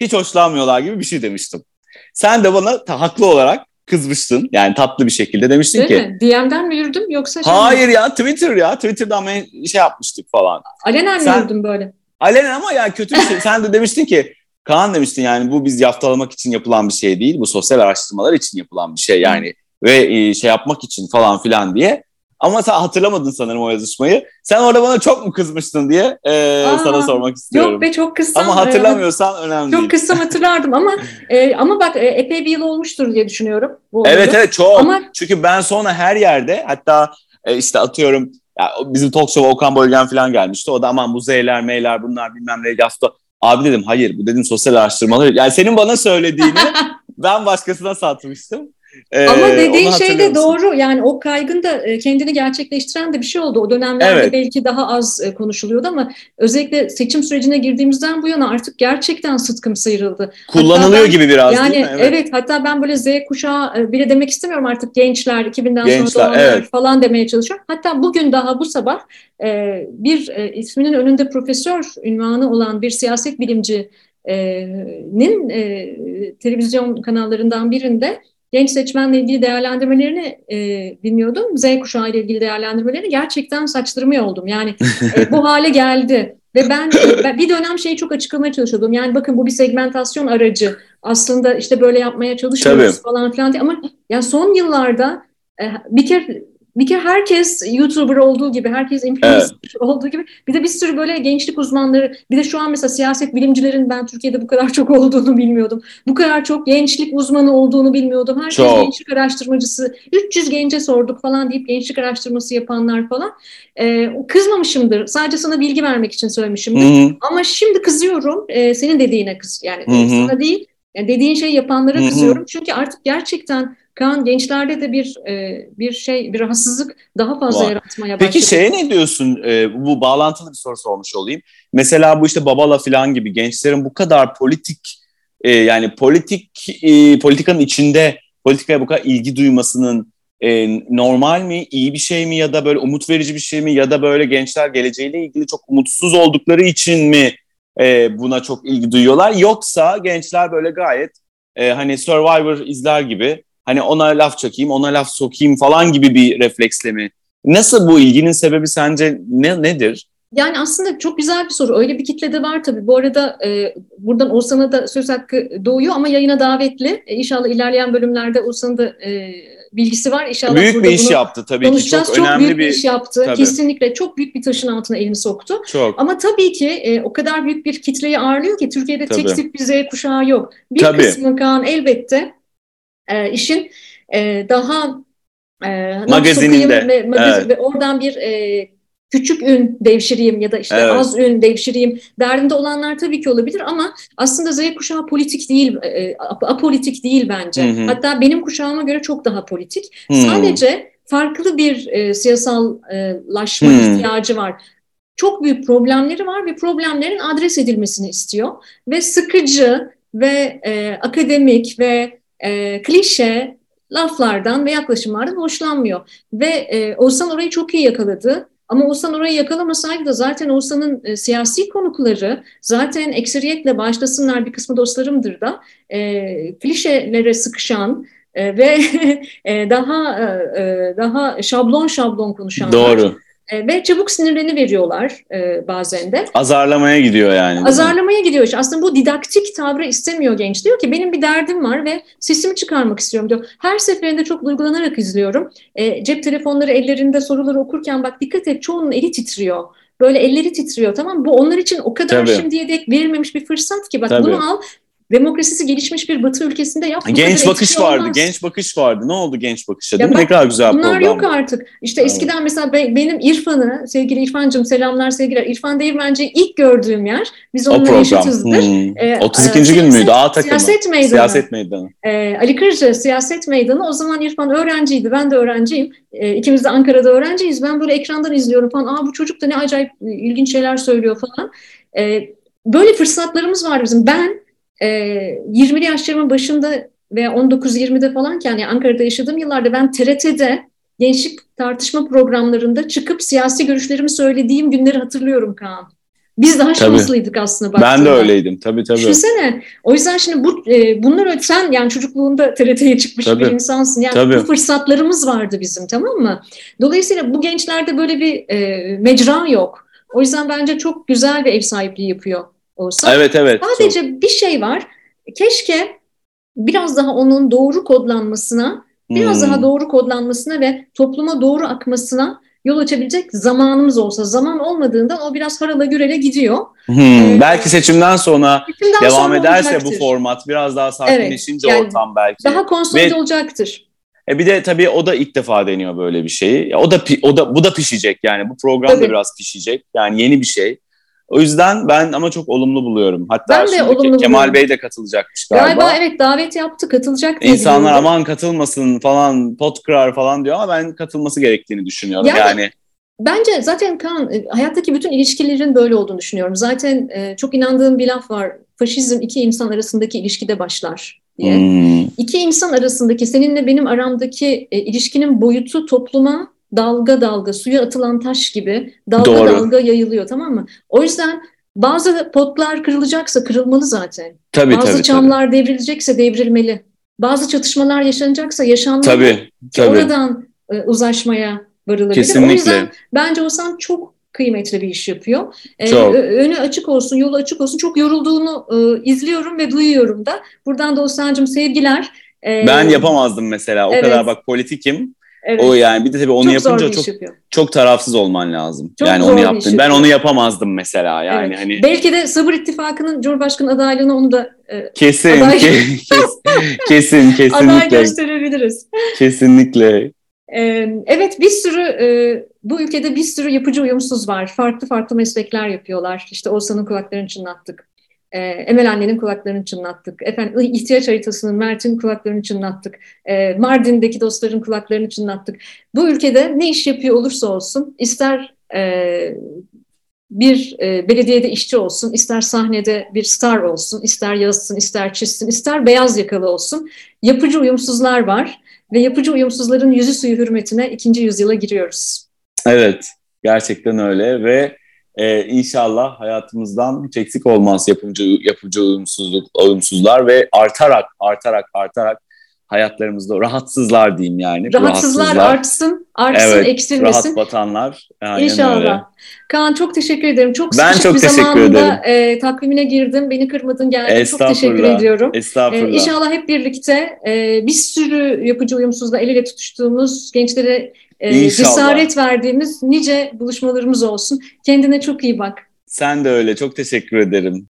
Speaker 2: hiç hoşlanmıyorlar gibi bir şey demiştim. Sen de bana ta, haklı olarak kızmıştın. Yani tatlı bir şekilde demiştin Değil ki.
Speaker 1: Mi? DM'den mi yürüdüm yoksa?
Speaker 2: Şey Hayır mi? ya Twitter ya. Twitter'dan şey yapmıştık falan.
Speaker 1: Alenen mi yürüdüm böyle?
Speaker 2: Alenen ama yani kötü bir şey. Sen de demiştin ki Kaan demiştin yani bu biz yaftalamak için yapılan bir şey değil. Bu sosyal araştırmalar için yapılan bir şey yani. Ve e, şey yapmak için falan filan diye. Ama sen hatırlamadın sanırım o yazışmayı. Sen orada bana çok mu kızmıştın diye e, Aa, sana sormak istiyorum.
Speaker 1: Yok be çok kızsam.
Speaker 2: Ama hatırlamıyorsan önemli
Speaker 1: çok değil. Çok kızsam hatırlardım ama e, ama bak e, epey bir yıl olmuştur diye düşünüyorum.
Speaker 2: Bu evet evet çok. Ama... Çünkü ben sonra her yerde hatta e, işte atıyorum ya, bizim talk show Okan Bölgen falan gelmişti. O da aman bu Z'ler, M'ler bunlar bilmem ne yafta. Abi dedim hayır bu dedim sosyal araştırmalar. Yani senin bana söylediğini ben başkasına satmıştım.
Speaker 1: Ee, Ama dediğin şey de doğru. Yani o kaygın da e, kendini gerçekleştiren de bir şey oldu. O dönemlerde evet. belki daha az e, konuşuluyordu ama özellikle seçim sürecine girdiğimizden bu yana artık gerçekten sıtkım sıyrıldı.
Speaker 2: Kullanılıyor ben, gibi biraz
Speaker 1: yani,
Speaker 2: değil
Speaker 1: mi? Evet. evet. Hatta ben böyle Z kuşağı e, bile demek istemiyorum artık gençler, 2000'den gençler, sonra doğanlar evet. falan demeye çalışıyorum. Hatta bugün daha bu sabah bir isminin önünde profesör ünvanı olan bir siyaset bilimcinin televizyon kanallarından birinde genç seçmenle ilgili değerlendirmelerini e, dinliyordum. Z kuşağı ile ilgili değerlendirmelerini gerçekten saçtırmıyor oldum. Yani e, bu hale geldi. Ve ben, ben bir dönem şeyi çok açıklamaya çalışıyordum. Yani bakın bu bir segmentasyon aracı. Aslında işte böyle yapmaya çalışıyoruz Tabii. falan filan diye. Ama yani son yıllarda e, bir kere bir kere herkes YouTuber olduğu gibi, herkes influencer evet. olduğu gibi bir de bir sürü böyle gençlik uzmanları, bir de şu an mesela siyaset bilimcilerin ben Türkiye'de bu kadar çok olduğunu bilmiyordum. Bu kadar çok gençlik uzmanı olduğunu bilmiyordum. Herkes çok. gençlik araştırmacısı, 300 gence sorduk falan deyip gençlik araştırması yapanlar falan. Ee, kızmamışımdır. Sadece sana bilgi vermek için söylemişimdir. Hı-hı. Ama şimdi kızıyorum. Ee, senin dediğine kız yani Hı-hı. sana değil. Yani dediğin şey yapanlara Hı-hı. kızıyorum. Çünkü artık gerçekten Kaan gençlerde de bir e, bir şey bir rahatsızlık daha fazla Var. yaratmaya
Speaker 2: başladı. Peki şeye ne diyorsun? E, bu bağlantılı bir soru sormuş olayım. Mesela bu işte Babala falan gibi gençlerin bu kadar politik e, yani politik e, politikanın içinde politikaya bu kadar ilgi duymasının e, normal mi, iyi bir şey mi ya da böyle umut verici bir şey mi ya da böyle gençler geleceğiyle ilgili çok umutsuz oldukları için mi e, buna çok ilgi duyuyorlar yoksa gençler böyle gayet e, hani Survivor izler gibi hani ona laf çakayım, ona laf sokayım falan gibi bir refleksle mi? Nasıl bu ilginin sebebi sence ne nedir?
Speaker 1: Yani aslında çok güzel bir soru. Öyle bir kitle de var tabii. Bu arada e, buradan Oğuzhan'a da söz hakkı doğuyor ama yayına davetli. E, inşallah ilerleyen bölümlerde Oğuzhan'ın da e, bilgisi var. İnşallah
Speaker 2: büyük bir iş yaptı tabii ki. Çok, çok önemli
Speaker 1: büyük
Speaker 2: bir
Speaker 1: iş yaptı. Tabii. Kesinlikle çok büyük bir taşın altına elini soktu. Çok. Ama tabii ki e, o kadar büyük bir kitleyi ağırlıyor ki Türkiye'de tabii. tek tip bir Z kuşağı yok. Bir tabii. kısmı Kaan elbette e, işin e, daha
Speaker 2: e, magazininde
Speaker 1: ve, magazin, evet. ve oradan bir e, küçük ün devşireyim ya da işte evet. az ün devşireyim derdinde olanlar tabii ki olabilir ama aslında Z kuşağı politik değil, e, apolitik değil bence. Hı hı. Hatta benim kuşağıma göre çok daha politik. Hı. Sadece farklı bir e, siyasallaşma hı. ihtiyacı var. Çok büyük problemleri var ve problemlerin adres edilmesini istiyor. Ve sıkıcı ve e, akademik ve e, klişe laflardan ve yaklaşımlardan hoşlanmıyor. Ve e, Oğuzhan orayı çok iyi yakaladı. Ama Oğuzhan orayı yakalamasaydı da zaten Oğuzhan'ın e, siyasi konukları zaten ekseriyetle başlasınlar bir kısmı dostlarımdır da e, klişelere sıkışan e, ve e, daha e, e, daha şablon şablon konuşanlar.
Speaker 2: Doğru.
Speaker 1: E, ve çabuk sinirlerini veriyorlar e, bazen de.
Speaker 2: Azarlamaya gidiyor yani.
Speaker 1: Azarlamaya gidiyor. İşte aslında bu didaktik tavrı istemiyor genç. Diyor ki benim bir derdim var ve sesimi çıkarmak istiyorum diyor. Her seferinde çok duygulanarak izliyorum. E, cep telefonları ellerinde soruları okurken bak dikkat et çoğunun eli titriyor. Böyle elleri titriyor tamam Bu onlar için o kadar Tabii. şimdiye dek verilmemiş bir fırsat ki bak Tabii. bunu al demokrasisi gelişmiş bir batı ülkesinde yap.
Speaker 2: Genç bakış vardı, olmaz. genç bakış vardı. Ne oldu genç bakışa değil ya mi? Bak, ne kadar güzel
Speaker 1: bunlar program. yok artık. İşte evet. eskiden mesela be, benim İrfan'ı, sevgili İrfan'cığım selamlar sevgiler. İrfan Değirmenci ilk gördüğüm yer. Biz onunla yaşıtızdır.
Speaker 2: Hmm. Ee, 32. E, gün müydü? A takımı.
Speaker 1: Siyaset meydanı.
Speaker 2: Siyaset meydanı.
Speaker 1: Ee, Ali Kırcı siyaset meydanı. O zaman İrfan öğrenciydi. Ben de öğrenciyim. Ee, ikimiz de Ankara'da öğrenciyiz. Ben böyle ekrandan izliyorum falan. Aa bu çocuk da ne acayip ilginç şeyler söylüyor falan. Ee, böyle fırsatlarımız var bizim. Ben e, ee, 20'li yaşlarımın başında ve 19-20'de falanken yani Ankara'da yaşadığım yıllarda ben TRT'de gençlik tartışma programlarında çıkıp siyasi görüşlerimi söylediğim günleri hatırlıyorum Kaan. Biz daha şanslıydık aslında.
Speaker 2: Baktığında. Ben de öyleydim tabii tabii.
Speaker 1: Düşünsene. O yüzden şimdi bu e, bunlar sen yani çocukluğunda TRT'ye çıkmış tabii. bir insansın. Yani tabii. bu fırsatlarımız vardı bizim tamam mı? Dolayısıyla bu gençlerde böyle bir e, mecra yok. O yüzden bence çok güzel bir ev sahipliği yapıyor olsa.
Speaker 2: Evet evet.
Speaker 1: Sadece çok. bir şey var. Keşke biraz daha onun doğru kodlanmasına, biraz hmm. daha doğru kodlanmasına ve topluma doğru akmasına yol açabilecek zamanımız olsa. Zaman olmadığında o biraz harala gürele gidiyor.
Speaker 2: Hmm, ee, belki seçimden sonra seçimden devam sonra ederse olacaktır. bu format biraz daha sakinleşince evet, yani ortam belki.
Speaker 1: Daha konsolide olacaktır.
Speaker 2: E bir de tabii o da ilk defa deniyor böyle bir şeyi. O da o da bu da pişecek yani bu program tabii. da biraz pişecek. Yani yeni bir şey. O yüzden ben ama çok olumlu buluyorum. Hatta ben de olumlu Kemal buluyorum. Bey de katılacakmış galiba.
Speaker 1: Galiba evet davet yaptı katılacak
Speaker 2: diye İnsanlar biliyorum. aman katılmasın falan pot kırar falan diyor ama ben katılması gerektiğini düşünüyorum. Yani, yani
Speaker 1: Bence zaten Kaan e, hayattaki bütün ilişkilerin böyle olduğunu düşünüyorum. Zaten e, çok inandığım bir laf var. Faşizm iki insan arasındaki ilişkide başlar diye. Hmm. İki insan arasındaki seninle benim aramdaki e, ilişkinin boyutu topluma dalga dalga suya atılan taş gibi dalga Doğru. dalga yayılıyor tamam mı? O yüzden bazı potlar kırılacaksa kırılmalı zaten. Tabii, bazı tabii, çamlar tabii. devrilecekse devrilmeli. Bazı çatışmalar yaşanacaksa yaşanmalı. Tabii, tabii. Oradan e, uzlaşmaya varılabilir. Kesinlikle. O yüzden bence Oğuzhan çok kıymetli bir iş yapıyor. Çok. Önü açık olsun, yolu açık olsun. Çok yorulduğunu izliyorum ve duyuyorum da. Buradan da Oğuzhan'cığım sevgiler.
Speaker 2: Ben yapamazdım mesela. O evet. kadar bak politikim. Evet. O yani bir de tabii onu çok yapınca çok çok tarafsız olman lazım. Çok yani onu yaptım. Ben onu yapamazdım mesela yani evet. hani.
Speaker 1: Belki de Sabır İttifakı'nın Cumhurbaşkanı adaylığını onu da
Speaker 2: e, kesin aday... kes, kesin kesinlikle.
Speaker 1: Aday gösterebiliriz.
Speaker 2: Kesinlikle.
Speaker 1: Evet bir sürü bu ülkede bir sürü yapıcı uyumsuz var. Farklı farklı meslekler yapıyorlar. İşte Oğuzhan'ın kulaklarını çınlattık. Emel annenin kulaklarını çınlattık. Efendim ihtiyaç haritasının Mert'in kulaklarını çınlattık. Mardin'deki dostların kulaklarını çınlattık. Bu ülkede ne iş yapıyor olursa olsun ister bir belediyede işçi olsun, ister sahnede bir star olsun, ister yazsın, ister çizsin, ister beyaz yakalı olsun. Yapıcı uyumsuzlar var ve yapıcı uyumsuzların yüzü suyu hürmetine ikinci yüzyıla giriyoruz.
Speaker 2: Evet, gerçekten öyle ve e, inşallah hayatımızdan hiç eksik olmaz yapımcı, yapıcı uyumsuzluk, uyumsuzlar ve artarak, artarak, artarak hayatlarımızda rahatsızlar diyeyim yani.
Speaker 1: Rahatsızlar, rahatsızlar. artsın, artsın, evet, eksilmesin.
Speaker 2: Rahat batanlar.
Speaker 1: İnşallah. Öyle. Kaan çok teşekkür ederim. Çok
Speaker 2: ben çok bir teşekkür
Speaker 1: zamanda e, takvimine girdim. Beni kırmadın geldin. Çok teşekkür ediyorum.
Speaker 2: Estağfurullah.
Speaker 1: E, inşallah hep birlikte e, bir sürü yapıcı uyumsuzla el ele tutuştuğumuz gençlere e, cesaret verdiğimiz nice buluşmalarımız olsun. Kendine çok iyi bak.
Speaker 2: Sen de öyle. Çok teşekkür ederim.